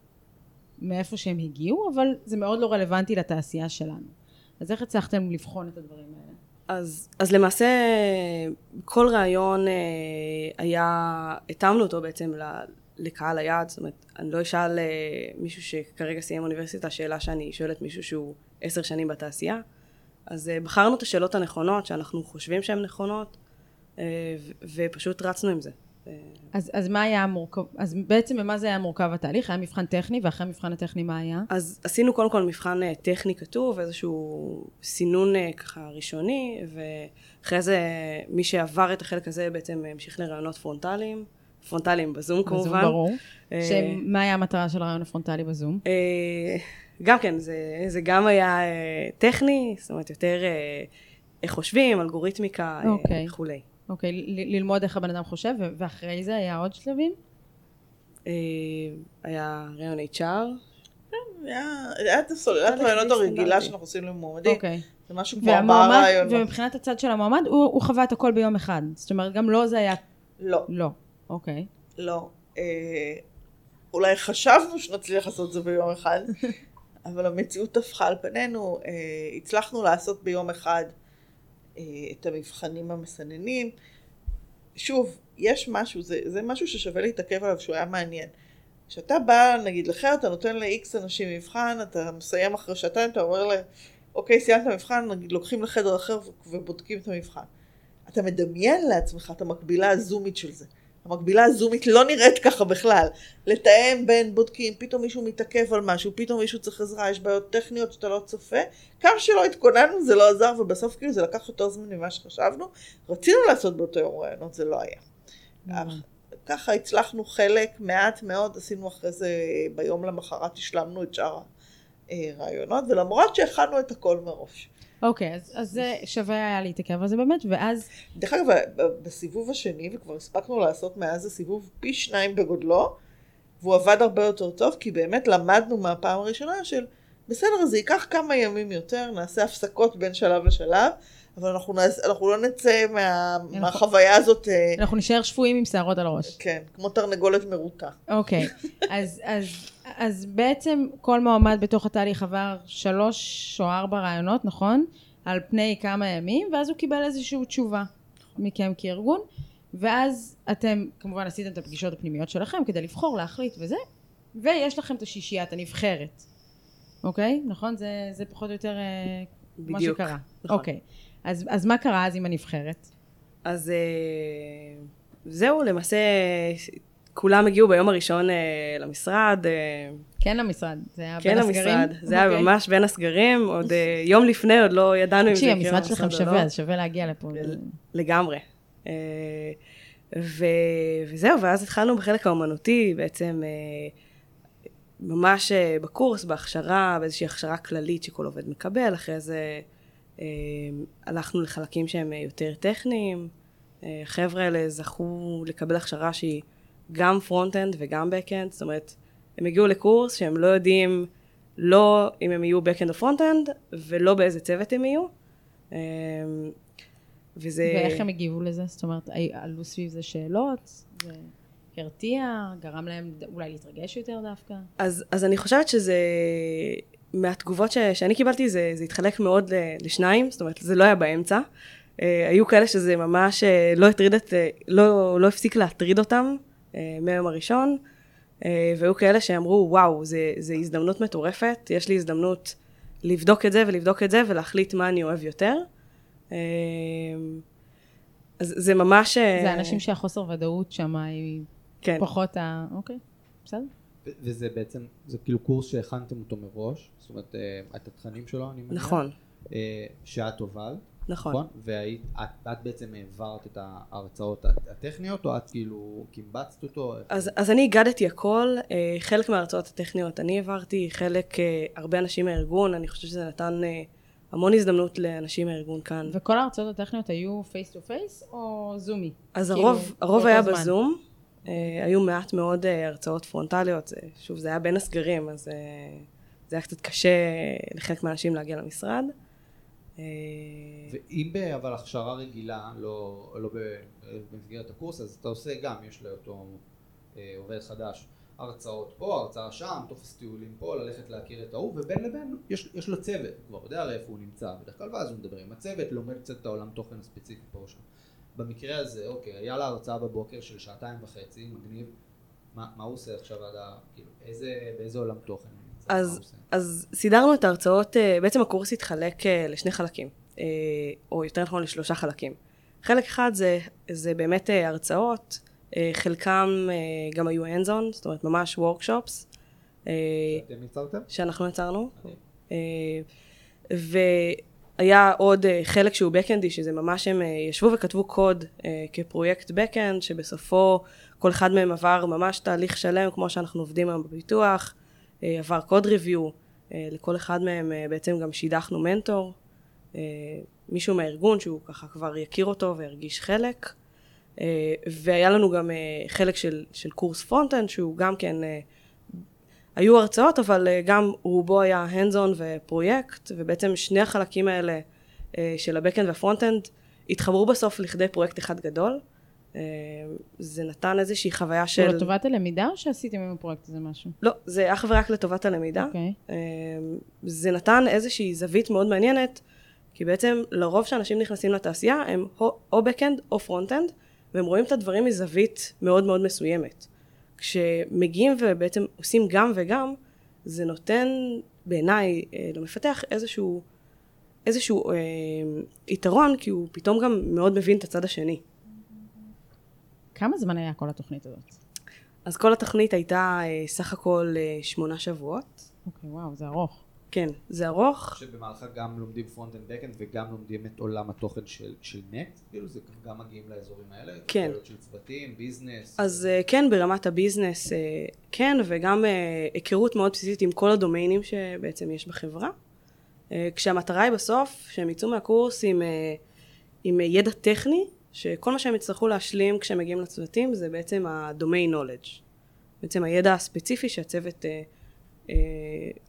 מאיפה שהם הגיעו, אבל זה מאוד לא רלוונטי לתעשייה שלנו. אז איך הצלחתם לבחון את הדברים האלה? אז, אז למעשה כל רעיון אה, היה, התאמנו אותו בעצם לקהל היעד, זאת אומרת, אני לא אשאל אה, מישהו שכרגע סיים אוניברסיטה שאלה שאני שואלת מישהו שהוא עשר שנים בתעשייה, אז אה, בחרנו את השאלות הנכונות שאנחנו חושבים שהן נכונות, ופשוט רצנו עם זה. אה, אז, אז מה היה המורכב, אז בעצם במה זה היה מורכב התהליך? היה מבחן טכני, ואחרי המבחן הטכני מה היה? אז עשינו קודם כל מבחן אה, טכני כתוב, איזשהו סינון אה, ככה ראשוני, ואחרי זה מי שעבר את החלק הזה בעצם המשיך לראיונות פרונטליים, פרונטליים בזום כמובן. בזום ברור. אה, שמה היה המטרה של הרעיון הפרונטלי בזום? אה, גם כן, זה, זה גם היה אה, טכני, זאת אומרת יותר אה, איך חושבים, אלגוריתמיקה אה, אוקיי. וכולי. אוקיי, ל- ללמוד איך הבן אדם חושב, ואחרי זה היה עוד שלבים? אה, היה רעיון HR, היה היה את הסוללת רעיונות הרגילה. שאנחנו עושים למועמדים. אוקיי. זה משהו כמו ארבעה רעיונות. ומבחינת הצד של המועמד, הוא, חווה את הכל ביום אחד. זאת אומרת, גם לו זה היה... לא, לא. אוקיי. לא. אה, אולי חשבנו שנצליח לעשות זה ביום אחד, אבל המציאות טפחה על פנינו. אה, הצלחנו לעשות ביום אחד את המבחנים המסננים. שוב, יש משהו, זה, זה משהו ששווה להתעכב עליו שהוא היה מעניין. כשאתה בא, נגיד לחר, אתה נותן ל-X אנשים מבחן, אתה מסיים אחרי שעתיים, אתה אומר להם, אוקיי, סיימת מבחן, נגיד לוקחים לחדר אחר ובודקים את המבחן. אתה מדמיין לעצמך את המקבילה הזומית של זה. המקבילה הזומית לא נראית ככה בכלל. לתאם בין בודקים, פתאום מישהו מתעכב על משהו, פתאום מישהו צריך עזרה, יש בעיות טכניות שאתה לא צופה. כמה שלא התכוננו זה לא עזר, ובסוף כאילו זה לקח יותר זמן ממה שחשבנו. רצינו לעשות באותו יום רעיונות, זה לא היה. Mm. ככה הצלחנו חלק, מעט מאוד, עשינו אחרי זה, ביום למחרת השלמנו את שאר הרעיונות, ולמרות שהכנו את הכל מראש. אוקיי, אז, אז זה שווה היה להתעכב על זה באמת, ואז... דרך אגב, בסיבוב השני, וכבר הספקנו לעשות מאז הסיבוב פי שניים בגודלו, והוא עבד הרבה יותר טוב, כי באמת למדנו מהפעם הראשונה של, בסדר, זה ייקח כמה ימים יותר, נעשה הפסקות בין שלב לשלב, אבל אנחנו, נעש, אנחנו לא נצא מה, מהחוויה הזאת, אה, אנחנו נשאר שפויים עם שערות על הראש. כן, כמו תרנגולת מרוטה. אוקיי, אז, אז, אז בעצם כל מועמד בתוך התהליך עבר שלוש או ארבע רעיונות, נכון? על פני כמה ימים, ואז הוא קיבל איזושהי תשובה מכם כארגון, ואז אתם כמובן עשיתם את הפגישות הפנימיות שלכם כדי לבחור, להחליט וזה, ויש לכם את השישיית הנבחרת, אוקיי? נכון? זה, זה פחות או יותר אה, מה בדיוק, שקרה. נכון. אוקיי. אז, אז מה קרה אז עם הנבחרת? אז אה, זהו, למעשה כולם הגיעו ביום הראשון אה, למשרד, אה, כן למשרד, זה היה כן בין הסגרים? למשרד, זה היה אוקיי. ממש בין הסגרים, עוד יום לפני עוד לא ידענו אם זה תקשיבי, יקרה המשרד שלכם במשרד או שווה, לא. אז שווה להגיע לפה. לגמרי. ו... וזהו, ואז התחלנו בחלק האומנותי, בעצם ממש בקורס, בהכשרה, באיזושהי הכשרה כללית שכל עובד מקבל, אחרי זה אה, הלכנו לחלקים שהם אה, יותר טכניים. אה, החבר'ה האלה זכו לקבל הכשרה שהיא גם front-end וגם back-end, זאת אומרת, הם הגיעו לקורס שהם לא יודעים לא אם הם יהיו back-end או front-end, ולא באיזה צוות הם יהיו. אה, וזה... ואיך הם הגיבו לזה? זאת אומרת, עלו סביב זה שאלות? זה הרתיע? גרם להם אולי להתרגש יותר דווקא? אז, אז אני חושבת שזה, מהתגובות ש, שאני קיבלתי, זה, זה התחלק מאוד ל- לשניים, זאת אומרת, זה לא היה באמצע. Uh, היו כאלה שזה ממש uh, לא הטריד את, uh, לא, לא הפסיק להטריד אותם uh, מהיום הראשון, uh, והיו כאלה שאמרו, וואו, זה, זה הזדמנות מטורפת, יש לי הזדמנות לבדוק את זה ולבדוק את זה ולהחליט מה אני אוהב יותר. Uh, אז זה ממש... זה אנשים שהחוסר ודאות שם היא כן, פחות ה... אוקיי, בסדר. וזה בעצם, זה כאילו קורס שהכנתם אותו מראש, זאת אומרת, אה, את התכנים שלו, אני מניח. נכון, אה, שאת הובלת, נכון. נכון? והיית, את, את בעצם העברת את ההרצאות הט- הטכניות, או את כאילו קימבצת אותו? אז, אז אני אגדתי הכל, אה, חלק מההרצאות הטכניות אני העברתי, חלק, אה, הרבה אנשים מהארגון, אני חושבת שזה נתן אה, המון הזדמנות לאנשים מהארגון כאן. וכל ההרצאות הטכניות היו face to face או זומי? אז כאילו, הרוב, הרוב היה בזמן. בזום, אה, היו מעט מאוד אה, הרצאות פרונטליות, זה, שוב, זה היה בין הסגרים, אז אה, זה היה קצת קשה לחלק מהאנשים להגיע למשרד. אה, ואם אבל הכשרה רגילה, לא, לא במסגרת הקורס, אז אתה עושה גם, יש לאותו אה, עובד חדש הרצאות פה, הרצאה שם, טופס טיולים פה, ללכת להכיר את ההוא, ובין לבין יש, יש לו צוות, הוא כבר יודע הרי איפה הוא נמצא בדרך כלל, ואז הוא מדבר עם הצוות, לומד קצת את העולם תוכן הספציפי פה או שם. במקרה הזה, אוקיי, היה לה הרצאה בבוקר של שעתיים וחצי, מגניב, מה מה הוא עושה עכשיו עד ה... כאילו, איזה, באיזה עולם תוכן הוא נמצא? אז-? אז סידרנו את ההרצאות, אה, בעצם הקורס התחלק אה, לשני חלקים, אה, או יותר נכון לשלושה חלקים. חלק אחד זה, זה באמת הרצאות, חלקם גם היו hands-on, זאת אומרת ממש workshops, אה, אתם יצרתם? שאנחנו יצרנו. מדהים. והיה עוד אה, חלק שהוא backend י, שזה ממש הם אה, ישבו וכתבו קוד אה, כפרויקט backend, שבסופו כל אחד מהם עבר ממש תהליך שלם, כמו שאנחנו עובדים היום בפיתוח, אה, עבר code review, לכל אחד מהם אה, בעצם גם שידכנו מנטור, אה, מישהו מהארגון שהוא ככה כבר יכיר אותו וירגיש חלק. אה, והיה לנו גם אה, חלק של, של קורס front-end, שהוא גם כן אה, היו הרצאות, אבל אה, גם רובו היה hands-on ופרויקט, ובעצם שני החלקים האלה אה, של ה-Backend וה-Frontend התחברו בסוף לכדי פרויקט אחד גדול. אה, זה נתן איזושהי חוויה של... של... לטובת הלמידה או שעשיתם עם הפרויקט הזה משהו? לא, זה אך ורק לטובת הלמידה. אוקיי. אה, זה נתן איזושהי זווית מאוד מעניינת, כי בעצם לרוב שאנשים נכנסים לתעשייה הם או- או Backend או Frontend, והם רואים את הדברים מזווית מאוד מאוד מסוימת. כשמגיעים ובעצם עושים גם וגם, זה נותן בעיניי אה, למפתח איזשהו, איזשהו אה, יתרון, כי הוא פתאום גם מאוד מבין את הצד השני. כמה זמן היה כל התוכנית הזאת? אז כל התוכנית הייתה אה, סך הכל אה, שמונה שבועות. אוקיי, וואו, זה ארוך. כן, זה ארוך. שבמהלכה גם לומדים front end backend וגם לומדים את עולם התוכן של, של נקסט, כאילו זה גם מגיעים לאזורים האלה, כן. של צוותים, business. אז אה, כן, ברמת ה business, אה, כן, וגם אה, היכרות מאוד בסיסית עם כל הדומיינים שבעצם יש בחברה. כשהמטרה היא בסוף שהם יצאו מהקורס עם, עם ידע טכני, שכל מה שהם יצטרכו להשלים כשהם מגיעים לצוותים זה בעצם ה-domain knowledge. בעצם הידע הספציפי שהצוות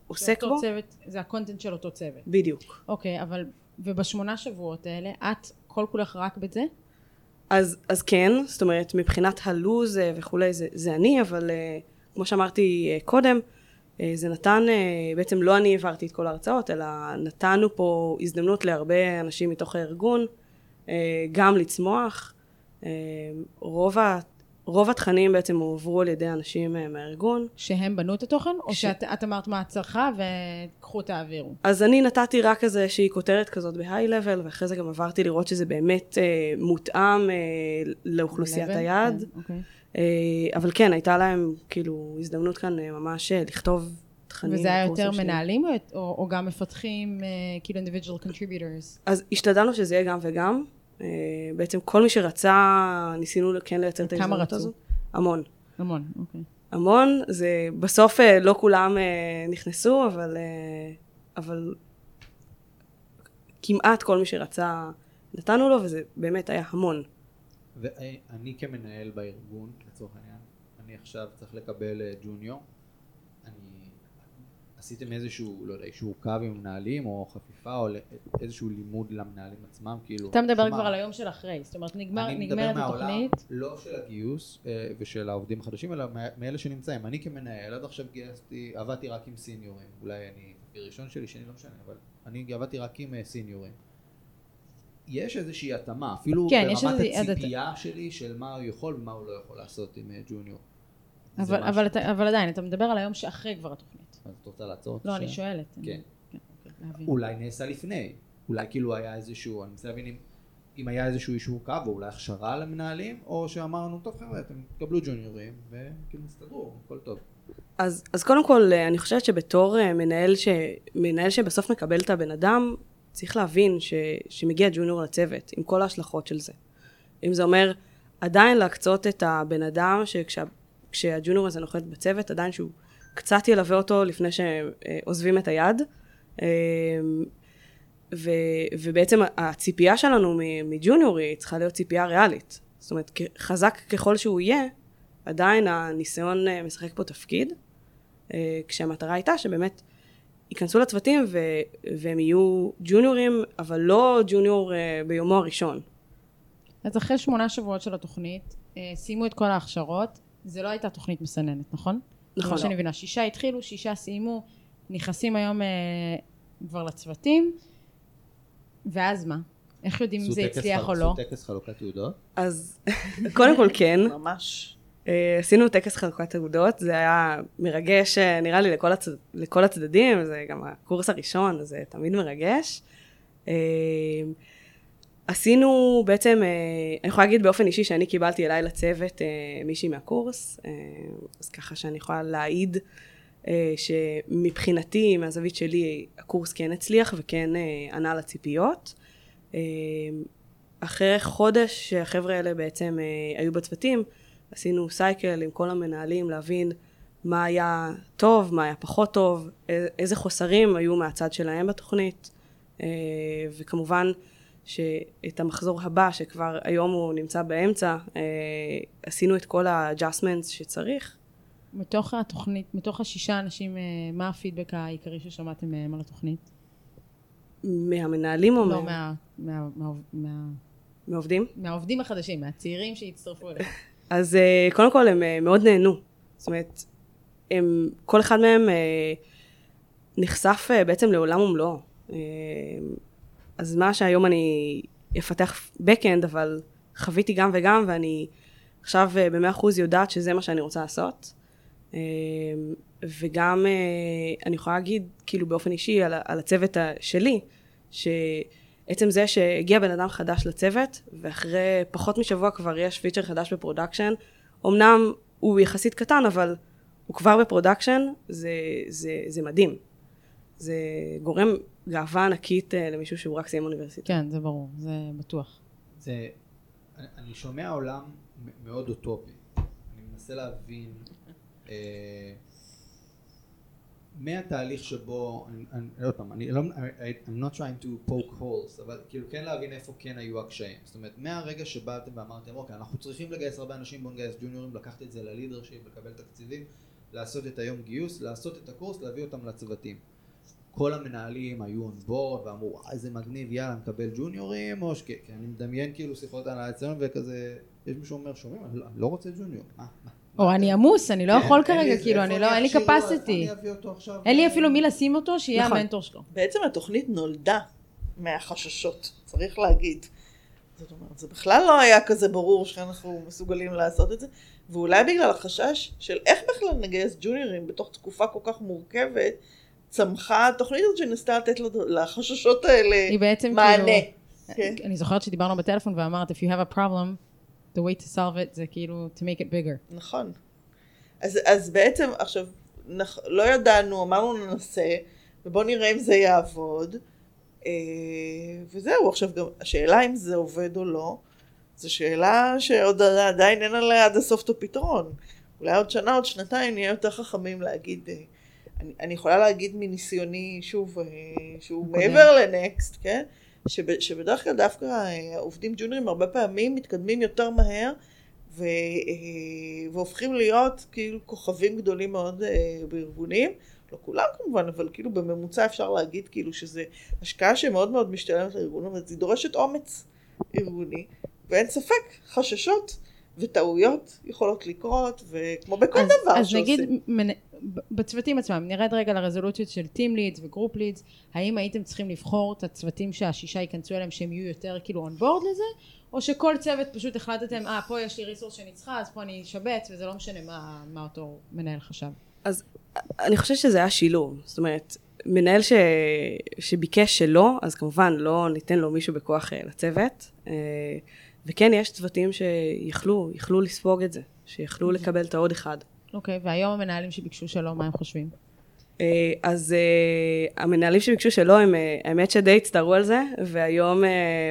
עוסק אותו בו. צוות, זה ה content של אותו צוות. בדיוק. אוקיי, אבל, ובשמונה שבועות האלה, את כל כולך רק בזה? אז, אז כן, זאת אומרת, מבחינת הלו"ז אה, וכולי, זה, זה אני, אבל אה, כמו שאמרתי אה, קודם, אה, זה נתן, אה, בעצם לא אני העברתי את כל ההרצאות, אלא נתנו פה הזדמנות להרבה אנשים מתוך הארגון, אה, גם לצמוח. אה, רוב, רוב התכנים בעצם הועברו על ידי אנשים אה, מהארגון. שהם בנו את התוכן? או ש- שאת את אמרת מה את צריכה וקחו תעבירו? אז אני נתתי רק איזושהי כותרת כזאת בהיי-לבל, ואחרי זה גם עברתי לראות שזה באמת אה, מותאם אה, לאוכלוסיית Level? היעד. כן, אוקיי. אה, אבל כן, הייתה להם כאילו הזדמנות כאן אה, ממש אה, לכתוב תכנים. וזה היה יותר שלי. מנהלים או, או, או גם מפתחים, אה, כאילו individual contributors? אז השתדלנו שזה יהיה גם וגם. אה, בעצם כל מי שרצה, ניסינו כן לייצר את כמה ההזדמנות רצו? הזו. המון. המון, אוקיי. המון, זה בסוף אה, לא כולם אה, נכנסו, אבל, אבל כמעט כל מי שרצה נתנו לו, וזה באמת היה המון. ואני כמנהל בארגון, לצורך העניין, אני עכשיו צריך לקבל ג'וניור. עשיתם איזשהו, לא יודע, אישור קו עם המנהלים, או חפיפה, או איזשהו לימוד למנהלים עצמם, כאילו... אתה מדבר שמה? כבר על היום של אחרי, זאת אומרת נגמר, אני מדבר נגמרת מהעולם, התוכנית, לא של הגיוס אה, ושל העובדים החדשים, אלא מאלה שנמצאים. אני כמנהל, עד עכשיו גייסתי, עבדתי רק עם סיניורים. אולי אני תפקיד ראשון שלי, שני לא משנה, אבל אני עבדתי רק עם אה, סיניורים. יש איזושהי התאמה, אפילו כן, ברמת הציפייה שלי של מה הוא יכול ומה הוא לא יכול לעשות עם אה, ג'וניור. אבל. אבל, אתה, אבל עדיין, אתה מדבר על היום שאחרי כבר התוכנית. אז את רוצה לעצור אותי? לא, אני? שואלת. כן. אני, כן אוקיי. אולי נעשה לפני. אולי כאילו היה איזשהו, אני מנסה להבין אם, אם היה איזשהו אישור קו, או אולי הכשרה למנהלים, או שאמרנו, טוב חבר'ה, אתם תקבלו ג'וניורים, וכאילו תסתדרו, הכל טוב. אז, אז קודם כל, אה, אני חושבת שבתור אה, מנהל, ש, מנהל שבסוף מקבל את הבן אדם, צריך להבין ש, שמגיע ג'וניור לצוות, עם כל ההשלכות של זה. אם זה אומר, עדיין להקצות את הבן אדם, שכשהג'וניור הזה נוחת בצוות, עדיין שהוא קצת ילווה אותו לפני שעוזבים את היד. אה, ו, ובעצם הציפייה שלנו מג'וניור היא צריכה להיות ציפייה ריאלית. זאת אומרת, חזק ככל שהוא יהיה, עדיין הניסיון אה, משחק פה תפקיד, אה, כשהמטרה הייתה שבאמת ייכנסו לצוותים ו- והם יהיו ג'וניורים, אבל לא ג'וניור אה, ביומו הראשון. אז אחרי שמונה שבועות של התוכנית, סיימו את כל ההכשרות, זה לא הייתה תוכנית מסננת, נכון? נכון. כמו שאני מבינה, שישה התחילו, שישה סיימו, נכנסים היום אה, כבר לצוותים, ואז מה? איך יודעים אם זה הצליח חל- או לא? עשו טקס חלוקת תעודות? אז קודם כל כן, ממש. אה, עשינו טקס חלוקת תעודות, זה היה מרגש, אה, נראה לי, לכל, הצד, לכל הצדדים, זה גם הקורס הראשון, זה תמיד מרגש. אה, עשינו בעצם, אני יכולה להגיד באופן אישי שאני קיבלתי אליי לצוות מישהי מהקורס, אז ככה שאני יכולה להעיד שמבחינתי, מהזווית שלי, הקורס כן הצליח וכן ענה לציפיות. אחרי חודש שהחבר'ה האלה בעצם היו בצוותים, עשינו סייקל עם כל המנהלים להבין מה היה טוב, מה היה פחות טוב, איזה חוסרים היו מהצד שלהם בתוכנית, אה, וכמובן שאת המחזור הבא, שכבר היום הוא נמצא באמצע, אה, עשינו את כל ה-adjustments שצריך. מתוך התוכנית, מתוך השישה אנשים, אה, מה הפידבק העיקרי ששמעתם מהם על התוכנית? מהמנהלים או לא, מה... מה... מה... מה... מהעובדים? מהעובדים החדשים, מהצעירים שהצטרפו אליהם. אז uh, קודם כל הם uh, מאוד נהנו. זאת אומרת, הם, כל אחד מהם uh, נחשף uh, בעצם לעולם ומלואו. אז מה שהיום אני אפתח backend, אבל חוויתי גם וגם, ואני עכשיו uh, במאה אחוז יודעת שזה מה שאני רוצה לעשות. Uh, וגם uh, אני יכולה להגיד, כאילו באופן אישי, על, על הצוות שלי, ש... עצם זה שהגיע בן אדם חדש לצוות, ואחרי פחות משבוע כבר יש feature חדש ב production, אמנם הוא יחסית קטן, אבל הוא כבר ב production, זה, זה, זה מדהים. זה גורם גאווה ענקית uh, למישהו שהוא רק סיים אוניברסיטה. כן, זה ברור, זה בטוח. זה, אני שומע עולם מאוד אוטופי. אני מנסה להבין... uh, מהתהליך שבו, אני, עוד פעם, אני לא, I'm not trying to poke holes, אבל כאילו כן להבין איפה כן היו הקשיים. זאת אומרת, מהרגע שבאתם ואמרתם, אוקיי, אנחנו צריכים לגייס הרבה אנשים, בואו נגייס ג'וניורים, לקחת את זה ללידרשיפ, לקבל תקציבים, לעשות את היום גיוס, לעשות את הקורס, להביא אותם לצוותים. כל המנהלים היו on board ואמרו, וואי, איזה מגניב, יאללה, נקבל ג'וניורים, או שכן, כי אני מדמיין כאילו שיחות על אצלנו וכזה, יש מישהו שאומר, שומעים, אני לא רוצה ג'וניור, מה? או אני עמוס, אני לא כן, יכול כרגע, כאילו, אני לא, אין לי capacity. אין לי אפילו מי לשים אותו, שיהיה נכון. המנטור שלו. בעצם התוכנית נולדה מהחששות, צריך להגיד. זאת אומרת, זה בכלל לא היה כזה ברור שאנחנו מסוגלים לעשות את זה, ואולי בגלל החשש של איך בכלל נגייס ג'וניורים בתוך תקופה כל כך מורכבת, צמחה התוכנית הזאת שניסתה לתת לחששות האלה היא בעצם מענה. כאילו, כן. אני זוכרת שדיברנו בטלפון ואמרת, if you have a problem, the way to solve it זה כאילו to make it bigger. נכון. אז, אז בעצם עכשיו נח, לא ידענו, אמרנו ננסה, ובואו נראה אם זה יעבוד. אה, וזהו, עכשיו גם השאלה אם זה עובד או לא, זו שאלה שעוד עדיין אין עליה עד הסוף את הפתרון. אולי עוד שנה, עוד שנתיים נהיה יותר חכמים להגיד, אה, אני, אני יכולה להגיד מניסיוני, שוב, אה, שהוא. מעבר לנקסט, כן? שב, שבדרך כלל דווקא אה, עובדים ג'וניורים הרבה פעמים מתקדמים יותר מהר ו, אה, והופכים להיות כאילו כוכבים גדולים מאוד בארגונים. לא כולם כמובן, אבל כאילו בממוצע אפשר להגיד כאילו שזה השקעה שמאוד מאוד משתלמת לארגון, אבל היא דורשת אומץ ארגוני, ואין ספק, חשששות וטעויות יכולות לקרות, וכמו בכל אז, דבר אז שעושים. אז נגיד, בצוותים עצמם, נרד רגע לרזולוציות של team leads ו group leads, האם הייתם צריכים לבחור את הצוותים שהשישה ייכנסו אליהם שהם יהיו יותר כאילו on board לזה, או שכל צוות פשוט החלטתם, אה, פה יש לי resource שאני צריכה, אז פה אני אשבץ, וזה לא משנה מה, מה אותו מנהל חשב. אז אני חושבת שזה היה שילוב, זאת אומרת, מנהל ש... שביקש שלא, אז כמובן לא ניתן לו מישהו בכוח אה, לצוות, אה, וכן יש צוותים שיכלו, יכלו לספוג את זה, שיכלו אוקיי. לקבל את העוד אחד. אוקיי, okay, והיום המנהלים שביקשו שלא, מה הם חושבים? אה, אז uh, המנהלים שביקשו שלא, הם, uh, האמת שדי הצטערו על זה, והיום uh,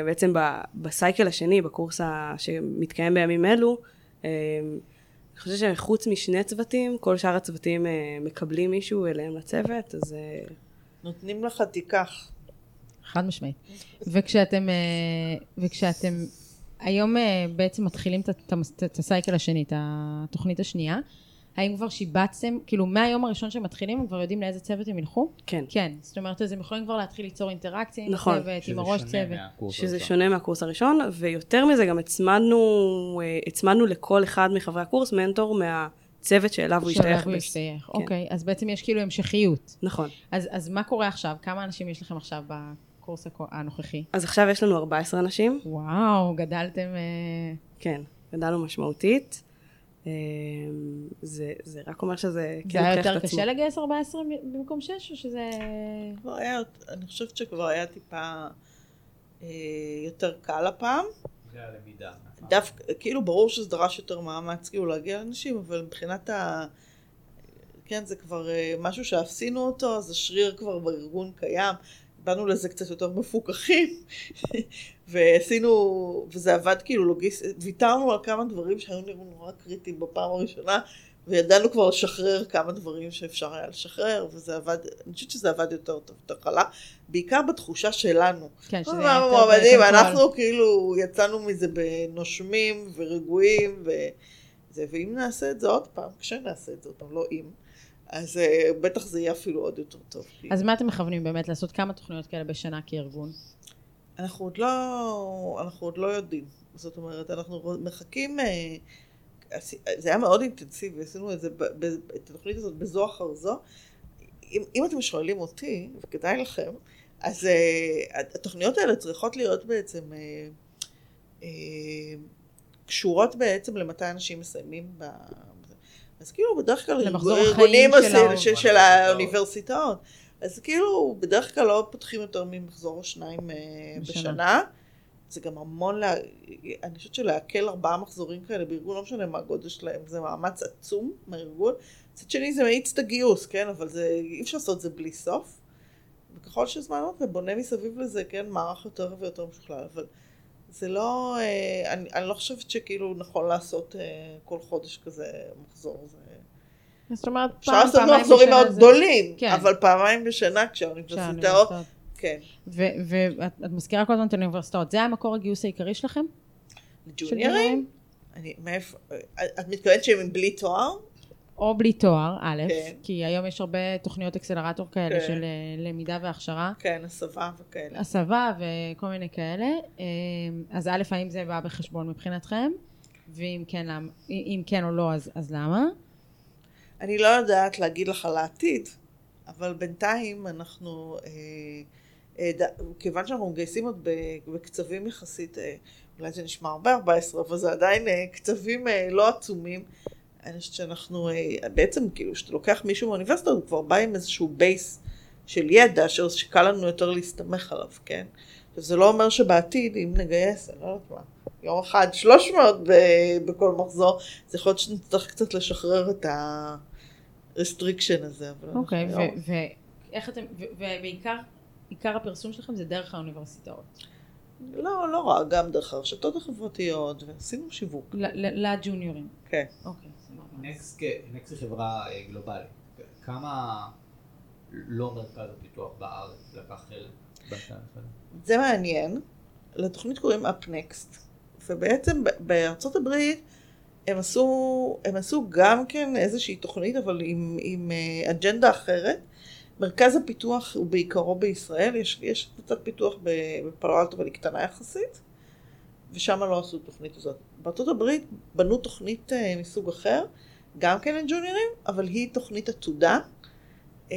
בעצם ב, בסייקל השני, בקורס שמתקיים בימים אלו, uh, אני חושבת שחוץ משני צוותים, כל שאר הצוותים uh, מקבלים מישהו אליהם לצוות, אז... Uh... נותנים לך תיקח. חד משמעית. וכשאתם, uh, וכשאתם היום uh, בעצם מתחילים את, את, את, את הסייקל השני, את התוכנית השנייה, האם כבר שיבצתם, כאילו מהיום הראשון שהם מתחילים, הם כבר יודעים לאיזה צוות הם ילכו? כן. כן, זאת אומרת, אז הם יכולים כבר להתחיל ליצור אינטראקציה עם נכון. הצוות, עם הראש צוות. שזה שונה מהקורס הראשון, ויותר מזה גם הצמדנו, אה, הצמדנו לכל אחד מחברי הקורס מנטור מהצוות שאליו הוא השתייך. שאליו הוא השתייך, כן. אוקיי, אז בעצם יש כאילו המשכיות. נכון. אז, אז מה קורה עכשיו? כמה אנשים יש לכם עכשיו בקורס הנוכחי? אז עכשיו יש לנו 14 אנשים. וואו, גדלתם... כן, גדלנו משמעותית. אה, זה, זה רק אומר שזה זה כן היה יותר. קשה לגייס 14 במקום 6, או שזה... כבר היה, אני חושבת שכבר היה טיפה אה, יותר קל הפעם. זה הלמידה. דווקא, כאילו ברור שזה דרש יותר מאמץ כאילו להגיע לאנשים, אבל מבחינת ה... כן, זה כבר אה, משהו שעשינו אותו, אז השריר כבר בארגון קיים. באנו לזה קצת יותר מפוקחים, ועשינו, וזה עבד כאילו לוגיסטית, ויתרנו על כמה דברים שהיו נראו נורא קריטיים בפעם הראשונה, וידענו כבר לשחרר כמה דברים שאפשר היה לשחרר, וזה עבד, אני חושבת שזה עבד יותר טוב, יותר חלק, בעיקר בתחושה שלנו. כן, שזה היה יותר ב control. אנחנו כאילו יצאנו מזה נושמים ורגועים, וזה, ואם נעשה את זה עוד פעם, כשנעשה את זה עוד פעם, לא אם, אז אה, בטח זה יהיה אפילו עוד יותר טוב. אז מה אתם מכוונים באמת? לעשות כמה תוכניות כאלה בשנה כארגון? אנחנו עוד לא, אנחנו עוד לא יודעים. זאת אומרת, אנחנו מחכים, אה, זה היה מאוד אינטנסיבי, עשינו את זה, את התוכנית הזאת בזו אחר זו. אם, אם אתם שואלים אותי, וכדאי לכם, אז אה, התוכניות האלה צריכות להיות בעצם אה, אה, קשורות בעצם למתי אנשים מסיימים ב... אז כאילו בדרך כלל ארגונים של עושים- של, של האוניברסיטאות. אז כאילו בדרך כלל לא פותחים יותר ממחזור או שניים אה, בשנה. בשנה. זה גם המון, לה... אני חושבת שלעכל ארבעה מחזורים כאלה בארגון, לא משנה מה הגודל שלהם, זה מאמץ עצום מהארגון. מצד שני זה מאיץ את הגיוס, כן? אבל זה, אי אפשר לעשות את זה בלי סוף. וככל שהזמן עובר, אתה בונה מסביב לזה, כן, מערך יותר ויותר משוכלל, אבל זה לא, אה, אני, אני לא חושבת שכאילו נכון לעשות אה, כל חודש כזה מחזור. זה... זאת אומרת, אפשר פעם, לעשות פעמיים מחזורים בשנה מאוד זה- גדולים, כן. אבל פעמיים בשנה כשהאוניברסיטאות. כן. ואת את מזכירה כל הזמן את האוניברסיטאות, זה היה מקור הגיוס העיקרי שלכם? של ג'וניורים? אני, מאיפה, את מתכוונת שהם בלי תואר? או בלי תואר, א', כן. כי היום יש הרבה תוכניות אקסלרטור כאלה כן. של אה, למידה והכשרה, כן, הסבה וכאלה. הסבה וכל מיני כאלה. אה, אז א', האם זה בא בחשבון מבחינתכם? ואם כן, אם כן או לא, אז, אז למה? אני לא יודעת להגיד לך על העתיד, אבל בינתיים אנחנו, אה, אה, ד- כיוון שאנחנו מגייסים עוד ב- בקצבים יחסית, אה, אולי זה נשמע הרבה 14, אבל זה עדיין אה, קצבים אה, לא עצומים. אני חושבת שאנחנו, אה, בעצם כאילו, כשאתה לוקח מישהו מהאוניברסיטה, הוא כבר בא עם איזשהו בייס של ידע, שקל לנו יותר להסתמך עליו, כן? עכשיו, זה לא אומר שבעתיד, אם נגייס, אני לא יודעת מה, יום אחד 300 ב- בכל מחזור, זה יכול להיות שנצטרך קצת לשחרר את ה-restriction הזה. אוקיי, ואיך אתם, ובעיקר, עיקר הפרסום שלכם זה דרך האוניברסיטאות. לא, לא רק, גם דרך הרשתות החברתיות, ועשינו שיווק. לג'וניורים. כן. אוקיי, נקסט היא חברה אה, גלובלית. כמה לא מרכז הפיתוח בארץ לקח חלק בתהליך הזה? זה מעניין. לתוכנית קוראים Next, ובעצם בארצות הברית הם עשו, הם עשו גם כן איזושהי תוכנית, אבל עם, עם אה, אג'נדה אחרת. מרכז הפיתוח הוא בעיקרו בישראל, יש, יש קבוצת פיתוח בפלו אבל היא קטנה יחסית, ושם לא עשו תוכנית הזאת. בארצות הברית בנו תוכנית אה, מסוג אחר, גם כן לג'וניורים, אבל היא תוכנית עתודה, אה,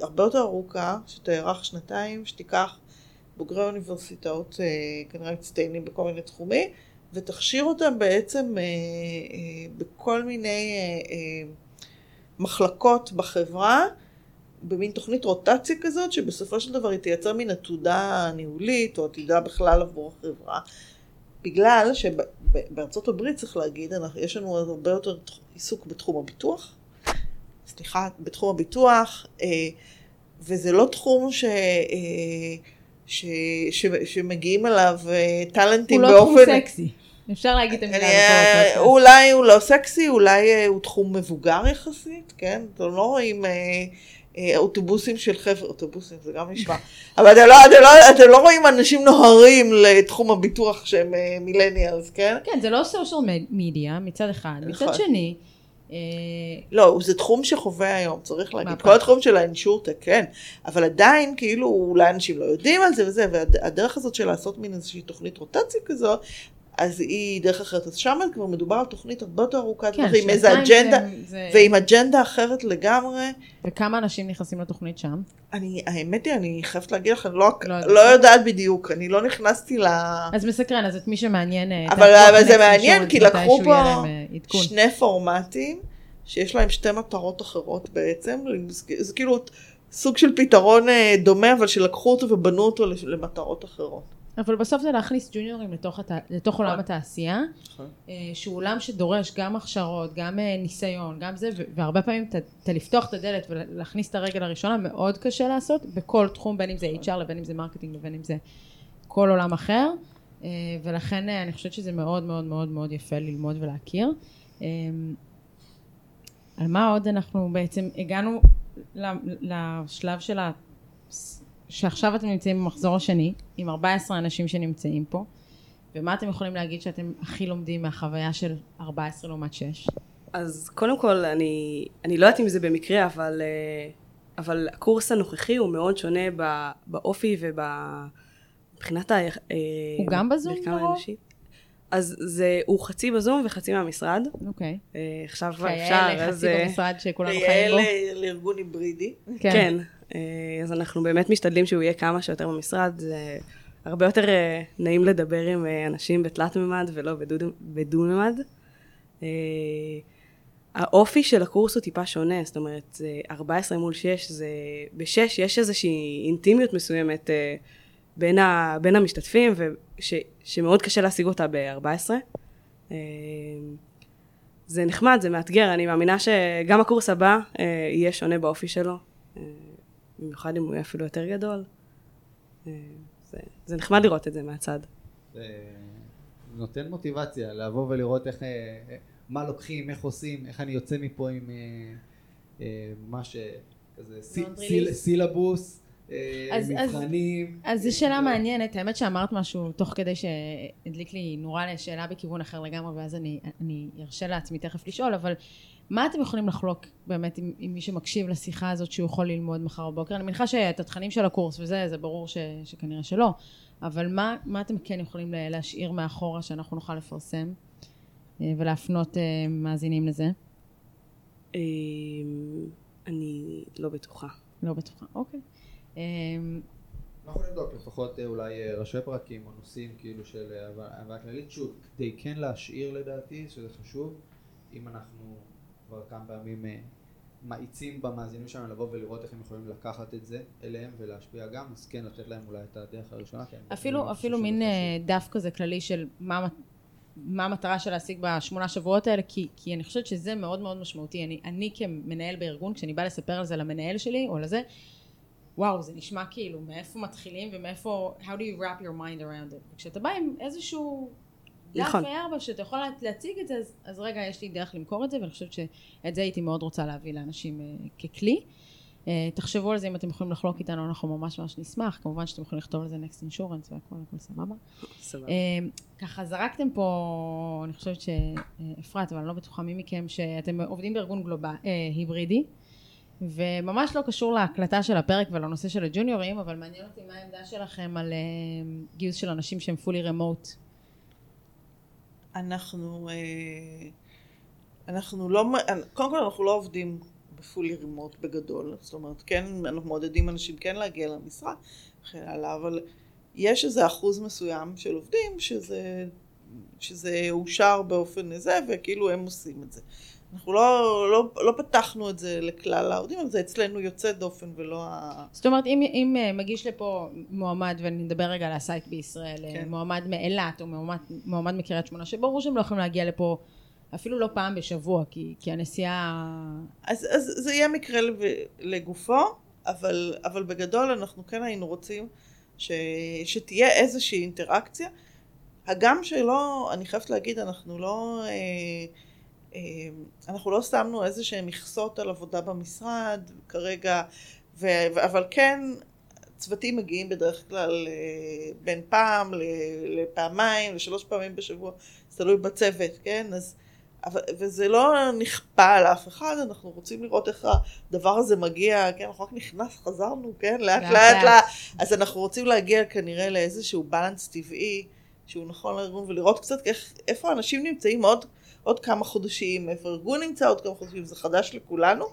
הרבה יותר ארוכה, שתארך שנתיים, שתיקח בוגרי אוניברסיטאות אה, כנראה מצטיינים בכל מיני תחומים, ותכשיר אותם בעצם אה, אה, בכל מיני אה, אה, מחלקות בחברה, במין תוכנית רוטציה כזאת, שבסופו של דבר היא תייצר מין עתודה ניהולית, או עתידה בכלל עבור החברה. בגלל שבארצות הברית, צריך להגיד, יש לנו הרבה יותר עיסוק בתחום הביטוח, סליחה, בתחום הביטוח, אה, וזה לא תחום ש... אה, ש, ש, שמגיעים אליו אה, הוא טאלנטים לא באופן... תחום סקסי. אפשר להגיד את המילה הזאת. אולי הוא לא סקסי, אולי הוא תחום מבוגר יחסית, כן? אתם לא רואים אוטובוסים של חבר'ה, אוטובוסים זה גם נשמע, אבל אתם לא, אתם, לא, אתם לא רואים אנשים נוהרים לתחום הביטוח שהם אה, מילניאלס, כן? כן, זה לא סושיאל מדיה מצד אחד. מצד נכון. שני, אה, לא, זה תחום שחווה היום, צריך להגיד. כל התחום של האינשורטק, כן. אבל עדיין, כאילו, אולי אנשים לא יודעים על זה וזה, והדרך הזאת של לעשות מין איזושהי תוכנית רוטציה כזאת, אז היא דרך אחרת. אז שם כבר מדובר על תוכנית הרבה יותר ארוכת כן, טווח, עם איזה אג'נדה, זה- זה- ועם אג'נדה אחרת לגמרי. וכמה אנשים נכנסים לתוכנית שם? אני, האמת היא, אני חייבת להגיד לך, אני לא, לא לא, יודעת. בדיוק, אני לא נכנסתי ל... אז מסקרן, אז את מי שמעניין... אה, אבל- אבל זה מעניין, כי לקחו פה אה. שני פורמטים, שיש להם שתי מטרות אחרות בעצם, זה כאילו סוג של פתרון אה, דומה, אבל שלקחו אותו ובנו אותו למטרות אחרות. אבל בסוף זה להכניס junior ים לתוך, הת... לתוך עולם התעשייה, נכון. אה, שהוא עולם שדורש גם הכשרות, גם אה, ניסיון, גם זה, והרבה פעמים אתה- לפתוח את הדלת ולהכניס את הרגל הראשונה מאוד קשה לעשות בכל תחום, בין אם זה HR לבין אם זה marketing לבין אם זה כל עולם אחר, אה, ולכן אני חושבת שזה מאוד מאוד מאוד מאוד יפה ללמוד ולהכיר. על מה עוד אנחנו בעצם הגענו לשלב של ה... שעכשיו אתם נמצאים במחזור השני, עם 14 אנשים שנמצאים פה, ומה אתם יכולים להגיד שאתם הכי לומדים מהחוויה של 14 לעומת 6? אז קודם כל, אני, אני לא יודעת אם זה במקרה, אבל, אה, אבל הקורס הנוכחי הוא מאוד שונה בא- באופי ומבחינת ה... אה, הוא גם בזום? האנושי. אז זה, הוא חצי בזום וחצי מהמשרד. אוקיי. אה, עכשיו כבר אפשר, אז... לחצי אה, במשרד שכולנו חיים בו. לארגון היברידי. כן. אה, אז אנחנו באמת משתדלים שהוא יהיה כמה שיותר במשרד. זה הרבה יותר אה, נעים לדבר עם אה, אנשים בתלת מימד ולא בדו-. אה, האופי של הקורס הוא טיפה שונה, זאת אומרת, זה 14 מול 6, זה... ב-6 יש איזושהי אינטימיות מסוימת אה, בין, ה... בין המשתתפים, וש... שמאוד קשה להשיג אותה ב-14. אה, זה נחמד, זה מאתגר, אני מאמינה שגם הקורס הבא אה, יהיה שונה באופי שלו, אה, במיוחד אם הוא יהיה אפילו יותר גדול. אה, זה, זה נחמד לראות את זה מהצד. זה נותן מוטיבציה לבוא ולראות איך, אה, אה, מה לוקחים, איך עושים, איך אני יוצא מפה עם ממש כזה סי- Laundry סיל- list. סילבוס, אז- אז- מבחנים. אז זו אה, שאלה לא. מעניינת, האמת שאמרת משהו תוך כדי שהדליק לי נורה לשאלה בכיוון אחר לגמרי, ואז אני, אני ארשה לעצמי תכף לשאול, אבל מה אתם יכולים לחלוק באמת עם, עם מי שמקשיב לשיחה הזאת שהוא יכול ללמוד מחר בבוקר? אני מניחה שאת התכנים של הקורס וזה, זה ברור ש, שכנראה שלא, אבל מה, מה אתם כן יכולים לה- להשאיר מאחורה שאנחנו נוכל לפרסם אה, ולהפנות אה, מאזינים לזה? אה, אני לא בטוחה. לא בטוחה, אוקיי. אנחנו נבדוק לפחות אולי ראשי פרקים או נושאים כאילו של הבנה כללית, שוב, כדי כן להשאיר לדעתי, שזה חשוב, אם אנחנו כבר כמה פעמים אה, מאיצים במאזינים שלנו לבוא ולראות איך הם יכולים לקחת את זה אליהם ולהשפיע גם, אז כן לתת להם אולי את הדרך הראשונה. אפילו, אפילו מין. אה, דף כזה כללי של מה, מה המטרה של להשיג בשמונה שבועות האלה, כי, כי אני חושבת שזה מאוד מאוד משמעותי. אני, אני כמנהל בארגון, כשאני באה לספר על זה למנהל שלי או לזה, וואו, זה נשמע כאילו מאיפה מתחילים ומאיפה, how do you wrap your mind around it. וכשאתה בא עם איזשהו דף נכון. A4 שאתה יכול לה- להציג את זה, אז, אז רגע, יש לי דרך למכור את זה, ואני חושבת שאת זה הייתי מאוד רוצה להביא לאנשים אה, ככלי. אה, תחשבו על זה אם אתם יכולים לחלוק איתנו, אנחנו ממש ממש נשמח. כמובן שאתם יכולים לכתוב על זה Next Insurance והכל, הכל סבבה. סבבה. אה, ככה זרקתם פה, אני חושבת שאפרת, אבל אני לא בטוחה מי מכם, שאתם עובדים בארגון גלובל, אה, היברידי, וממש לא קשור להקלטה של הפרק ולנושא של הג'וניורים, אבל מעניין אותי מה העמדה שלכם על אה, גיוס של אנשים שהם fully remote. אנחנו, אה, אנחנו לא, קודם כל אנחנו לא עובדים ב fully remote בגדול, זאת אומרת, כן, אנחנו מעודדים אנשים כן להגיע למשרד וכן הלאה, אבל יש איזה אחוז מסוים של עובדים שזה, שזה אושר באופן זה, וכאילו הם עושים את זה. אנחנו לא, לא, לא פתחנו את זה לכלל העובדים, אבל זה אצלנו יוצא דופן ולא ה... זאת אומרת, אם, אם אה, מגיש לפה מועמד, ואני נדבר רגע על ה site בישראל, כן. כן. מועמד מאילת או מועמד, מועמד מקריית שמונה, שברור שהם לא יכולים להגיע לפה אפילו לא פעם בשבוע, כי, כי הנסיעה... אז, אז זה יהיה מקרה לגופו, אבל, אבל בגדול אנחנו כן היינו רוצים ש, שתהיה איזושהי אינטראקציה. הגם שלא, אני חייבת להגיד, אנחנו לא, אה, אה, אנחנו לא שמנו איזה שהן מכסות על עבודה במשרד כרגע, ו, אבל כן, צוותים מגיעים בדרך כלל אה, בין פעם לפעמיים, לשלוש פעמים בשבוע, זה תלוי בצוות, כן? אז, אבל, וזה לא נכפה על אף אחד, אנחנו רוצים לראות איך הדבר הזה מגיע, כן, אנחנו רק נכנס, חזרנו, כן, לאט לאט לאט, לאט. לאט, אז אנחנו רוצים להגיע כנראה לאיזשהו בלנס טבעי שהוא נכון לארגון, ולראות קצת איך, איפה אנשים נמצאים עוד, עוד כמה חודשים, איפה הארגון נמצא עוד כמה חודשים, זה חדש לכולנו,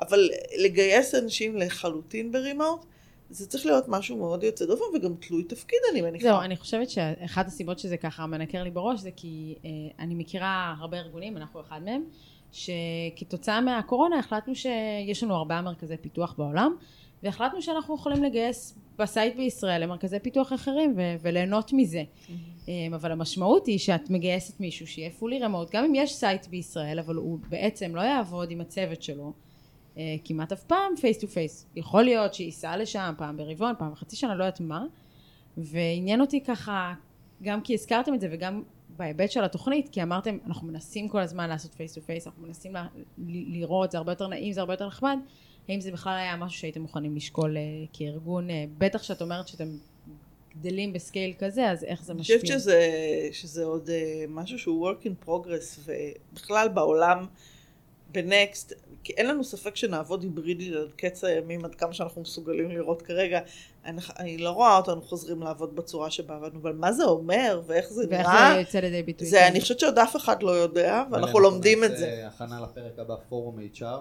אבל לגייס אנשים לחלוטין ב remote, זה צריך להיות משהו מאוד יוצא דופן וגם תלוי תפקיד, אני מניחה. זהו, אני חושבת שאחת הסיבות שזה ככה מנקר לי בראש זה כי אה, אני מכירה הרבה ארגונים, אנחנו אחד מהם, שכתוצאה מהקורונה החלטנו שיש לנו ארבעה מרכזי פיתוח בעולם, והחלטנו שאנחנו יכולים לגייס ב site בישראל למרכזי פיתוח אחרים ו- וליהנות מזה. Mm-hmm. אבל המשמעות היא שאת מגייסת מישהו שיהיה fully remote, גם אם יש site בישראל, אבל הוא בעצם לא יעבוד עם הצוות שלו. אה, כמעט אף פעם face to face. יכול להיות שייסע לשם פעם ברבעון, פעם בחצי שנה, לא יודעת מה. ועניין אותי ככה, גם כי הזכרתם את זה וגם בהיבט של התוכנית, כי אמרתם, אנחנו מנסים כל הזמן לעשות face to face, אנחנו מנסים ל- לראות, זה הרבה יותר נעים, זה הרבה יותר נחמד. האם זה בכלל היה משהו שהייתם מוכנים לשקול uh, כארגון, uh, בטח שאת אומרת שאתם גדלים ב scale כזה, אז איך זה משפיע? אני חושבת שזה, שזה עוד uh, משהו שהוא work in progress, ובכלל בעולם, ב next, כי אין לנו ספק שנעבוד היברידית עד קץ הימים, עד כמה שאנחנו מסוגלים לראות כרגע. אני, אני לא רואה אותנו חוזרים לעבוד בצורה שבה עבדנו, אבל מה זה אומר ואיך זה ואיך נראה, זה יוצא לידי ביטוי? זה אני חושבת שעוד אף אחד לא יודע, ואנחנו לומדים את זה. הכנה לפרק הבא, פורום HR,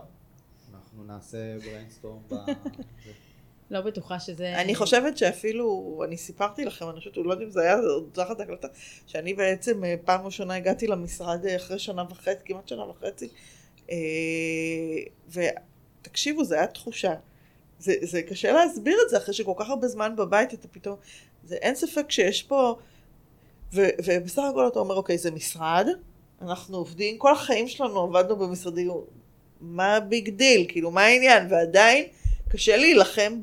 אנחנו נעשה brainstorm ב... לא בטוחה שזה... אני חושבת שאפילו, אני סיפרתי לכם, אני חושבת, לא יודע אם זה היה עוד תחת הקלטה, שאני בעצם אה, פעם ראשונה הגעתי למשרד אה, אחרי שנה וחצי, כמעט שנה וחצי, אה, ותקשיבו, זו הייתה תחושה. זה, זה קשה להסביר את זה אחרי שכל כך הרבה זמן בבית אתה פתאום, זה אין ספק שיש פה, ו, ובסך הכל אתה אומר, אוקיי, זה משרד, אנחנו עובדים, כל החיים שלנו עבדנו במשרדים, מה ה big deal, כאילו, מה העניין, ועדיין קשה להילחם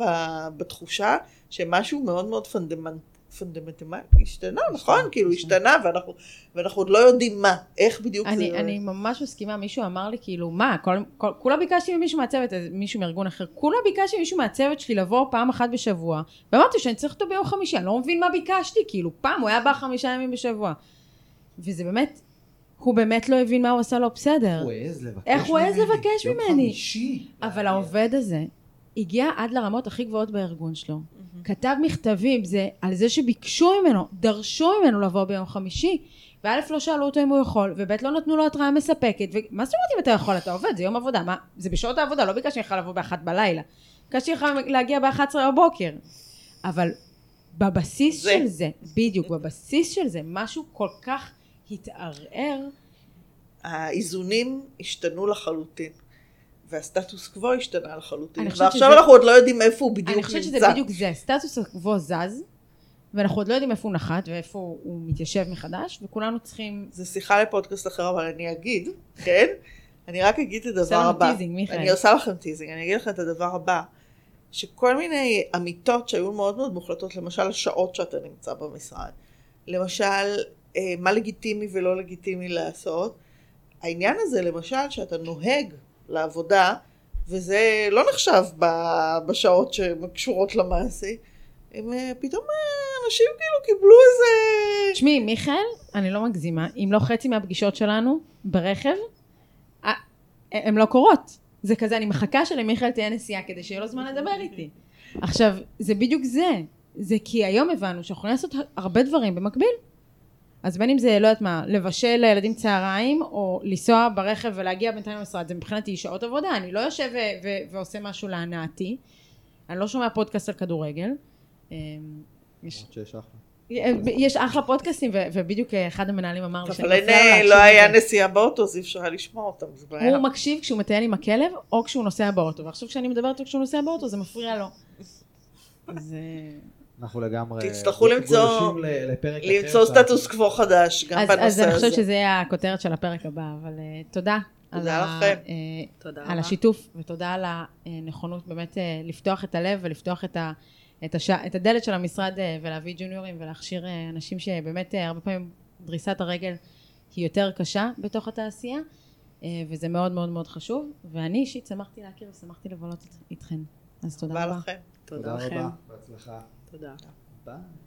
בתחושה שמשהו מאוד מאוד פונדמנט, פונדמנטלי השתנה, נכון? כאילו השתנה, ואנחנו, ואנחנו עוד לא יודעים מה, איך בדיוק אני, זה... אני ממש מסכימה, מישהו אמר לי כאילו, מה, כל, כל, כולה ביקשתי ממישהו מהצוות, מישהו מארגון אחר, כולה ביקשתי ממישהו מהצוות שלי לבוא פעם אחת בשבוע, ואמרתי שאני צריך אותו ביום חמישי, אני לא מבין מה ביקשתי, כאילו, פעם הוא היה בא חמישה ימים בשבוע. וזה באמת, הוא באמת לא הבין מה הוא עשה לו בסדר. הוא העז לבקש איך הוא העז לבקש יום ממני? חמישי. אבל העובד הזה הגיע עד לרמות הכי גבוהות בארגון שלו. כתב מכתבים זה, על זה שביקשו ממנו, דרשו ממנו לבוא ביום חמישי, וא' לא שאלו אותו אם הוא יכול, וב' לא נתנו לו התראה מספקת, ומה זאת אומרת אם אתה יכול? אתה עובד, זה יום עבודה, מה? זה בשעות העבודה, לא ביקשתי לך לבוא באחת בלילה. ביקשתי לך להגיע ב-11 בבוקר. אבל בבסיס זה. של זה, בדיוק, בבסיס של זה, משהו כל כך התערער, האיזונים השתנו לחלוטין. והסטטוס קוו השתנה לחלוטין. אני חושבת ועכשיו שזה- אנחנו עוד לא יודעים איפה הוא בדיוק אני נמצא. חושבת שזה בדיוק זה, סטטוס קוו זז, ואנחנו עוד לא יודעים איפה הוא נחת ואיפה הוא מתיישב מחדש, וכולנו צריכים... זה שיחה לפודקאסט אחר, אבל אני אגיד, כן? אני רק אגיד את הדבר הבא. teasing, מיכאל. אני עושה לכם teasing, אני אגיד לכם את הדבר הבא. שכל מיני אמיתות שהיו מאוד מאוד מוחלטות, למשל השעות שאתה נמצא במשרד, למשל מה לגיטימי ולא לגיטימי לעשות, העניין הזה למשל שאתה נוהג לעבודה, וזה לא נחשב ב- בשעות שקשורות למעשי, הם אה, פתאום אה, אנשים כאילו קיבלו איזה... תשמעי, מיכאל, אני לא מגזימה, אם לא חצי מהפגישות שלנו ברכב, אה, הן לא קורות. זה כזה, אני מחכה שלמיכאל תהיה נסיעה כדי שיהיה לו זמן לדבר איתי. עכשיו, זה בדיוק זה. זה כי היום הבנו שאנחנו יכולים לעשות הרבה דברים במקביל. אז בין אם זה, לא יודעת מה, לבשל לילדים צהריים, או לנסוע ברכב ולהגיע בינתיים למשרד, זה מבחינתי שעות עבודה, אני לא יושב ו- ו- ועושה משהו להנאתי, אני לא שומע פודקאסט על כדורגל. אמ, יש, אחלה. יש אחלה פודקאסטים, ובדיוק אחד המנהלים אמר לי אבל שאני מפריעה להקשיב לא היה. נסיעה באוטו, אז אי אפשר היה לשמוע אותם, זה בעיה. הוא מקשיב כשהוא מטייל עם הכלב, או כשהוא נוסע באוטו, ועכשיו כשאני מדברת כשהוא נוסע באוטו, זה מפריע לו. אז... אה, אנחנו לגמרי... תצטרכו למצוא- גולשים ל- לפרק אחר. למצוא שאנחנו- סטטוס קוו חדש, גם אז, בנושא אז אני הזה. חושבת שזה יהיה הכותרת של הפרק הבא, אבל uh, תודה. תודה על לכם. ה, uh, תודה על רבה. השיתוף, ותודה על הנכונות באמת uh, לפתוח את הלב ולפתוח את, ה, את, הש, את הדלת של המשרד uh, ולהביא ג'וניורים ולהכשיר uh, אנשים שבאמת uh, הרבה פעמים דריסת הרגל היא יותר קשה בתוך התעשייה, uh, וזה מאוד מאוד מאוד חשוב, ואני אישית שמחתי להכיר ושמחתי לבלות אתכן. אז תודה תודה רבה. לכם. תודה תודה לכם. רבה, בהצלחה. תודה. ביי.